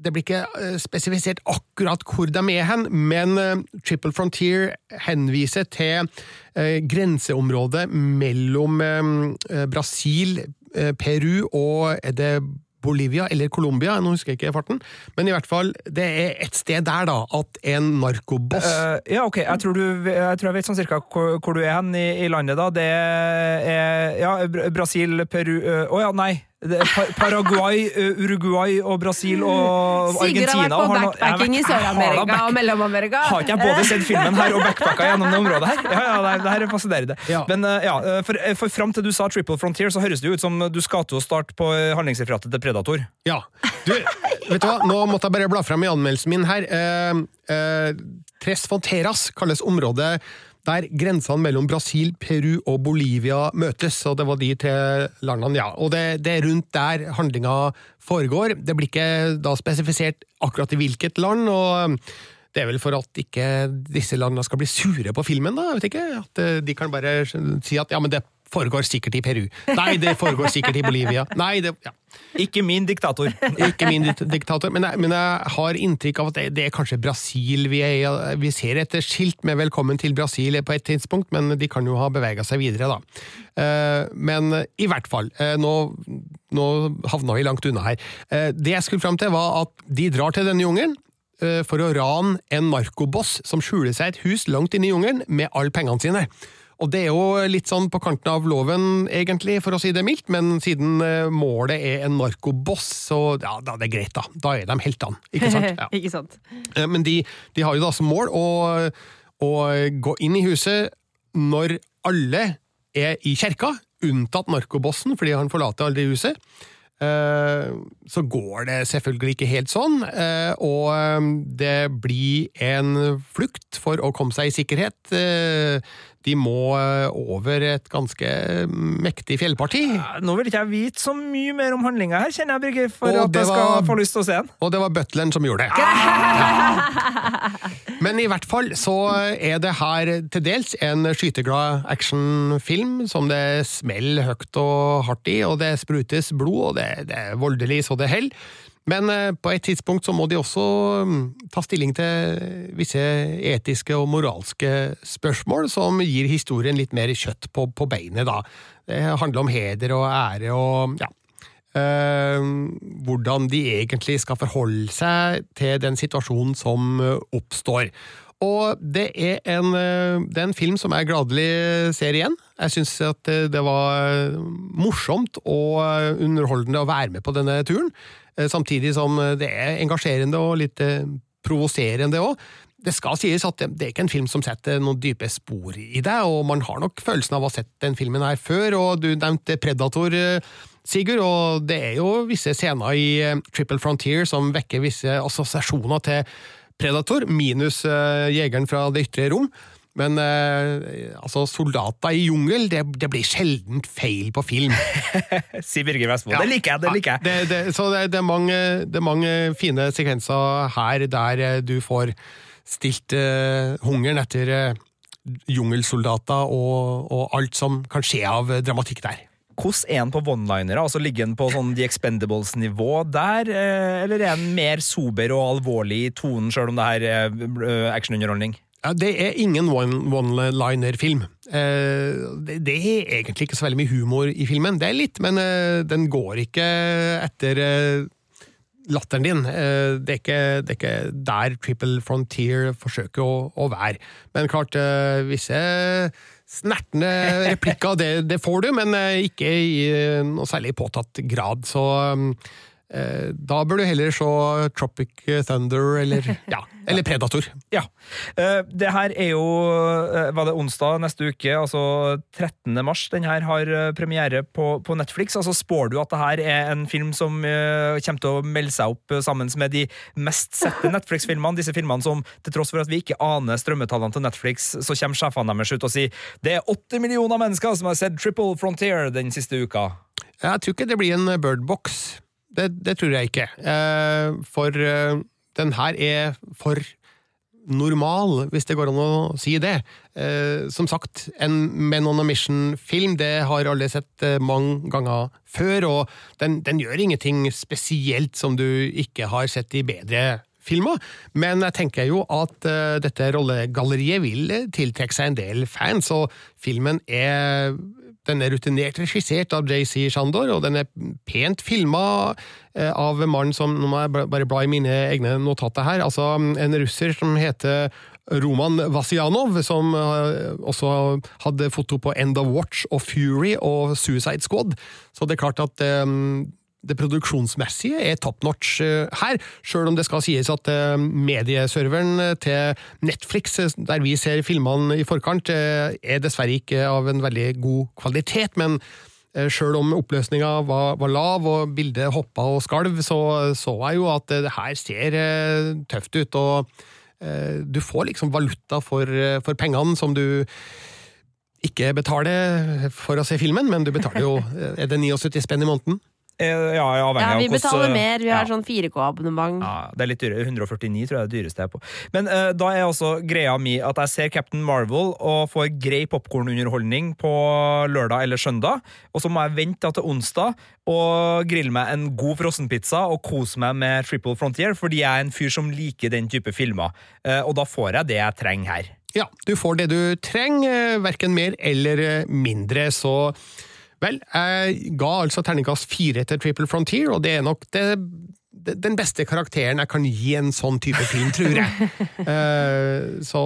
det blir ikke eh, spesifisert akkurat hvor de er hen, men Triple Frontier henviser til grenseområdet mellom eh, Brasil, Peru og er det Bolivia eller Colombia, nå husker jeg ikke farten, men i hvert fall, det er et sted der da, at en narkoboss uh, ja, ok. Jeg tror, du, jeg tror jeg vet sånn cirka hvor, hvor du er hen i, i landet, da. Det er ja, Brasil, Peru Å ja, nei. Det Paraguay, Uruguay og Brasil og Argentina. Sigurd har vært på backpacking i vært, i Sør-Amerika back- og Mellom-Amerika. Har ikke jeg både sett filmen her og backpacka gjennom det området her? Ja, ja, det, det her er fascinerende. Ja. Men ja, for, for fram til du sa Triple Frontier, så høres det jo ut som du skal til å starte på handlingsreferatet til Predator. Ja. Du, vet du hva, nå måtte jeg bare bla frem i anmeldelsen min her. Eh, eh, Tres Fonteras kalles området der grensene mellom Brasil, Peru og Bolivia møtes, og det var de tre landene, ja. Og det, det er rundt der handlinga foregår. Det blir ikke da spesifisert akkurat i hvilket land, og det er vel for at ikke disse landene skal bli sure på filmen, da, jeg vet ikke. At eh, de kan bare si at ja, men det foregår sikkert i Peru. Nei, det foregår sikkert i Bolivia. Nei, det ja. Ikke min diktator. Ikke min diktator, men jeg, men jeg har inntrykk av at det, det er kanskje Brasil vi er i. Vi ser et skilt med 'Velkommen til Brasil' på et tidspunkt, men de kan jo ha bevega seg videre, da. Eh, Men i hvert fall, eh, nå, nå havna vi langt unna her. Eh, Det jeg skulle fram til, var at de drar til denne jungelen for å rane en narkoboss som skjuler seg i et hus langt inne i jungelen med alle pengene sine. Og det er jo litt sånn på kanten av loven, egentlig, for å si det mildt, men siden eh, målet er en narkoboss, så ja, da er det greit, da. Da er de heltene, ikke sant? Ja. Ikke sant? Eh, Men de, de har jo da som mål å, å gå inn i huset når alle er i kjerka, unntatt narkobossen, fordi han forlater aldri huset. Eh, Så går det selvfølgelig ikke helt sånn, og det blir en flukt for å komme seg i sikkerhet. De må eh, over et ganske mektig fjellparti. Nå vil ikke jeg vite så mye mer om handlinga her, kjenner jeg, Birger, for Og at jeg skal var- få lyst til å se den. Og det var butleren som gjorde det. Ja. Men i hvert fall så er det her til dels en skyteglad actionfilm som det smeller høyt og hardt i, og det sprutes blod, og det, det er voldelig så det holder. Men eh, på et tidspunkt så må de også mm, ta stilling til visse etiske og moralske spørsmål som gir historien litt mer kjøtt på, på beinet, da. Det handler om heder og ære og ja, eh, hvordan de egentlig skal forholde seg til den situasjonen som eh, oppstår. Og det er, en, eh, det er en film som jeg gladelig ser igjen. Jeg syns at eh, det var eh, morsomt og underholdende å være med på denne turen, samtidig som det er engasjerende og litt provoserende òg. Det skal sies at det, er ikke en film som setter noen dype spor i deg, og man har nok følelsen av å ha sett den filmen her før, og du nevnte Predator, Sigurd, og det er jo visse scener i Triple Frontier som vekker visse assosiasjoner til Predator, minus eh, jegeren fra det ytre rom. Men eh, altså, soldater i jungel, det, det blir sjelden feil på film. Sier Birger Vestmo. Ja. Det liker jeg, det liker jeg. Det, det, så det, er mange, det er mange fine sekvenser her der eh, du får stilt eh, hungeren etter eh, jungelsoldater og, og alt som kan skje av eh, dramatikk der. Hvordan er han på one-linere? Altså Ligger han på sånn The Expendables-nivå der, eh, eller er han mer sober og alvorlig i tonen, sjøl om det her er eh, actionunderholdning? Ja, det er ingen one- one-liner-film. Eh, det, er egentlig ikke så veldig mye humor i filmen. Det er litt, men den går ikke etter latteren din. Det, er ikke, det er ikke der Triple Frontier forsøker å, å være. Men klart, eh, visse snertne replikker, det, det får du, men eh, ikke i eh, noe særlig påtatt grad. Så eh, da bør du heller se Tropic Thunder eller, ja, eller Predator. Ja. Eh, Det her er jo eh, Var det onsdag neste uke, altså 13. mars? Den her har eh, premiere på, på Netflix. Altså Spår du at det her er en film som eh, kommer til å melde seg opp eh, sammen med de mest sette Netflix-filmene? Disse filmene som, til tross for at vi ikke aner strømmetallene til Netflix, så kommer sjefene deres ut og sier det er åtte millioner mennesker som har sett Triple Frontier den siste uka. Jeg tror ikke det blir en birdbox. Det, det tror jeg ikke. Eh, for eh, den her er for normal, hvis det går an å si det. Eh, som sagt, en Men on a Mission-film, det har alle sett eh, mange ganger før, og den, den gjør ingenting spesielt som du ikke har sett i bedre filmer, men jeg tenker jo at eh, dette rollegalleriet vil tiltrekke seg en del fans, og filmen er den er rutinert regissert av JC Shandor, og den er pent filma eh, av mannen som Nå må jeg bare bla i mine egne notater her. Altså en russer som heter Roman Vasianov, som eh, også hadde foto på End of Watch og Fury og Suicide Squad. Så det er klart at eh, det produksjonsmessige er top notch eh, her, sjøl om det skal sies at eh, medieserveren eh, til Netflix, der vi ser filmene i forkant, er dessverre ikke av en veldig god kvalitet, men Sjøl om oppløsninga var, var lav og bildet hoppa og skalv, så så jeg jo at det her ser tøft ut. og Du får liksom valuta for, for pengene som du ikke betaler for å se filmen, men du betaler jo Er det 79 spenn i måneden? Eh, Ja, Ja, vi hvordan- betaler mer. Vi har ja. sånn 4K-abonnement. Ja, det er litt dyrere. 149 tror jeg er det dyreste jeg er på. Men uh, da er altså greia mi at jeg ser Captain Marvel og får grei popkornunderholdning på lørdag eller søndag, og så må jeg vente til onsdag og grille meg en god frossenpizza og kose meg med Triple Frontier, fordi jeg er en fyr som liker den type filmer. Uh, og da får jeg det jeg trenger her. Ja, du får det du trenger, eh, verken mer eller eh, mindre, så Vel, jeg ga altså terningkast fire til Triple Frontier, og det er nok det, den beste karakteren jeg kan gi en sånn type film, tror jeg. uh, så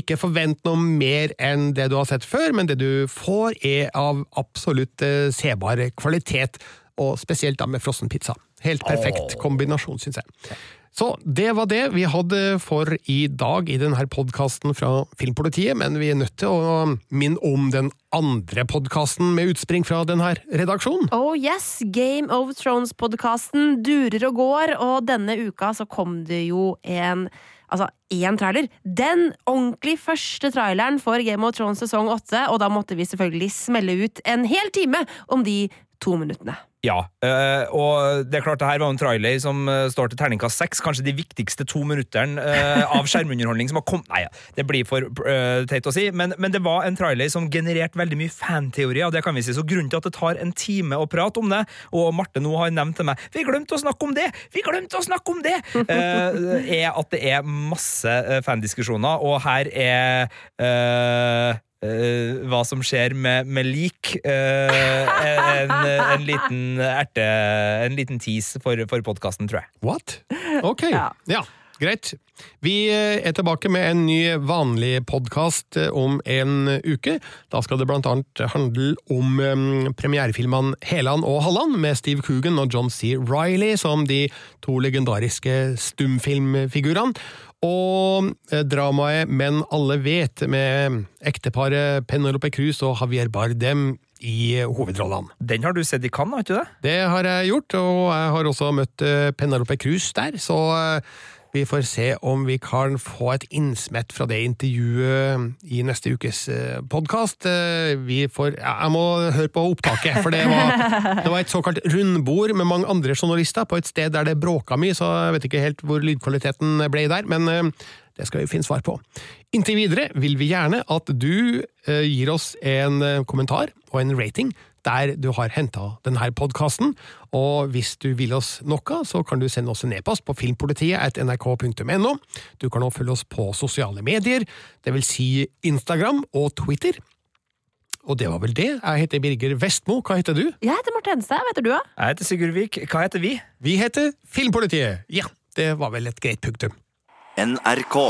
ikke forvent noe mer enn det du har sett før, men det du får er av absolutt uh, sebar kvalitet, og spesielt da med frossenpizza. Helt perfekt kombinasjon, syns jeg. Så det var det vi hadde for i dag i denne podkasten fra Filmpolitiet, men vi er nødt til å minne om den andre podkasten med utspring fra denne redaksjonen. Oh yes, Game of Thrones-podkasten durer og går, og denne uka så kom det jo en Altså, én trailer. Den ordentlig første traileren for Game of Thrones sesong åtte, og da måtte vi selvfølgelig smelle ut en hel time om de to minuttene. Ja, øh, og det er klart det her var en trailer som øh, står til terningkast seks. Kanskje de viktigste to minuttene øh, av skjermunderholdning som har kommet Nei, det blir for teit å si, men, men, det var en trailer som genererte veldig mye fanteorier, og det kan vi si. Så grunnen til at det tar en time å prate om det, og Marte nå har nevnt til meg 'Vi glemte å snakke om det! Vi glemte å snakke om det!' er at det er masse fandiskusjoner, og her er Uh, hva som skjer med, med lik. Uh, en, en, liten erte En liten tease for, for podkasten, tror jeg. What? Ok. ja. ja. Greit. Vi eh, er tilbake med en ny vanlig podkast om en uke. Da skal det blant annet handle om um, premierefilmene Heland og Halland, med Steve Coogan og John C. Riley som de to legendariske stumfilmfigurene. Og eh, dramaet Men alle vet, med ekteparet Penelope Cruz og Javier Bardem i hovedrollene. Den har du sett i Cannes, har ikke det? Det har jeg gjort, og jeg har også møtt eh, Penelope Cruz der, så eh, vi får se om vi kan få et innsmett fra det intervjuet i neste ukes podkast. Jeg må høre på opptaket, for det var, det var, et såkalt rundbord med mange andre journalister på et sted der det bråka mye, så jeg vet ikke helt hvor lydkvaliteten ble der, men det skal vi finne svar på. Inntil videre vil vi gjerne at du gir oss en kommentar og en rating der du har henta denne podkasten. Og hvis du vil oss noe, så kan du sende oss en e-post på filmpolitiet.nrk.no. Du kan også følge oss på sosiale medier, det vil si Instagram og Twitter. Og det var vel det. Jeg heter Birger Vestmo. Hva heter du? Jeg heter Marte Henstad. Hva heter du, da? Jeg heter Sigurd Vik. Hva heter vi? Vi heter Filmpolitiet. Ja, det var vel et greit punktum. NRK.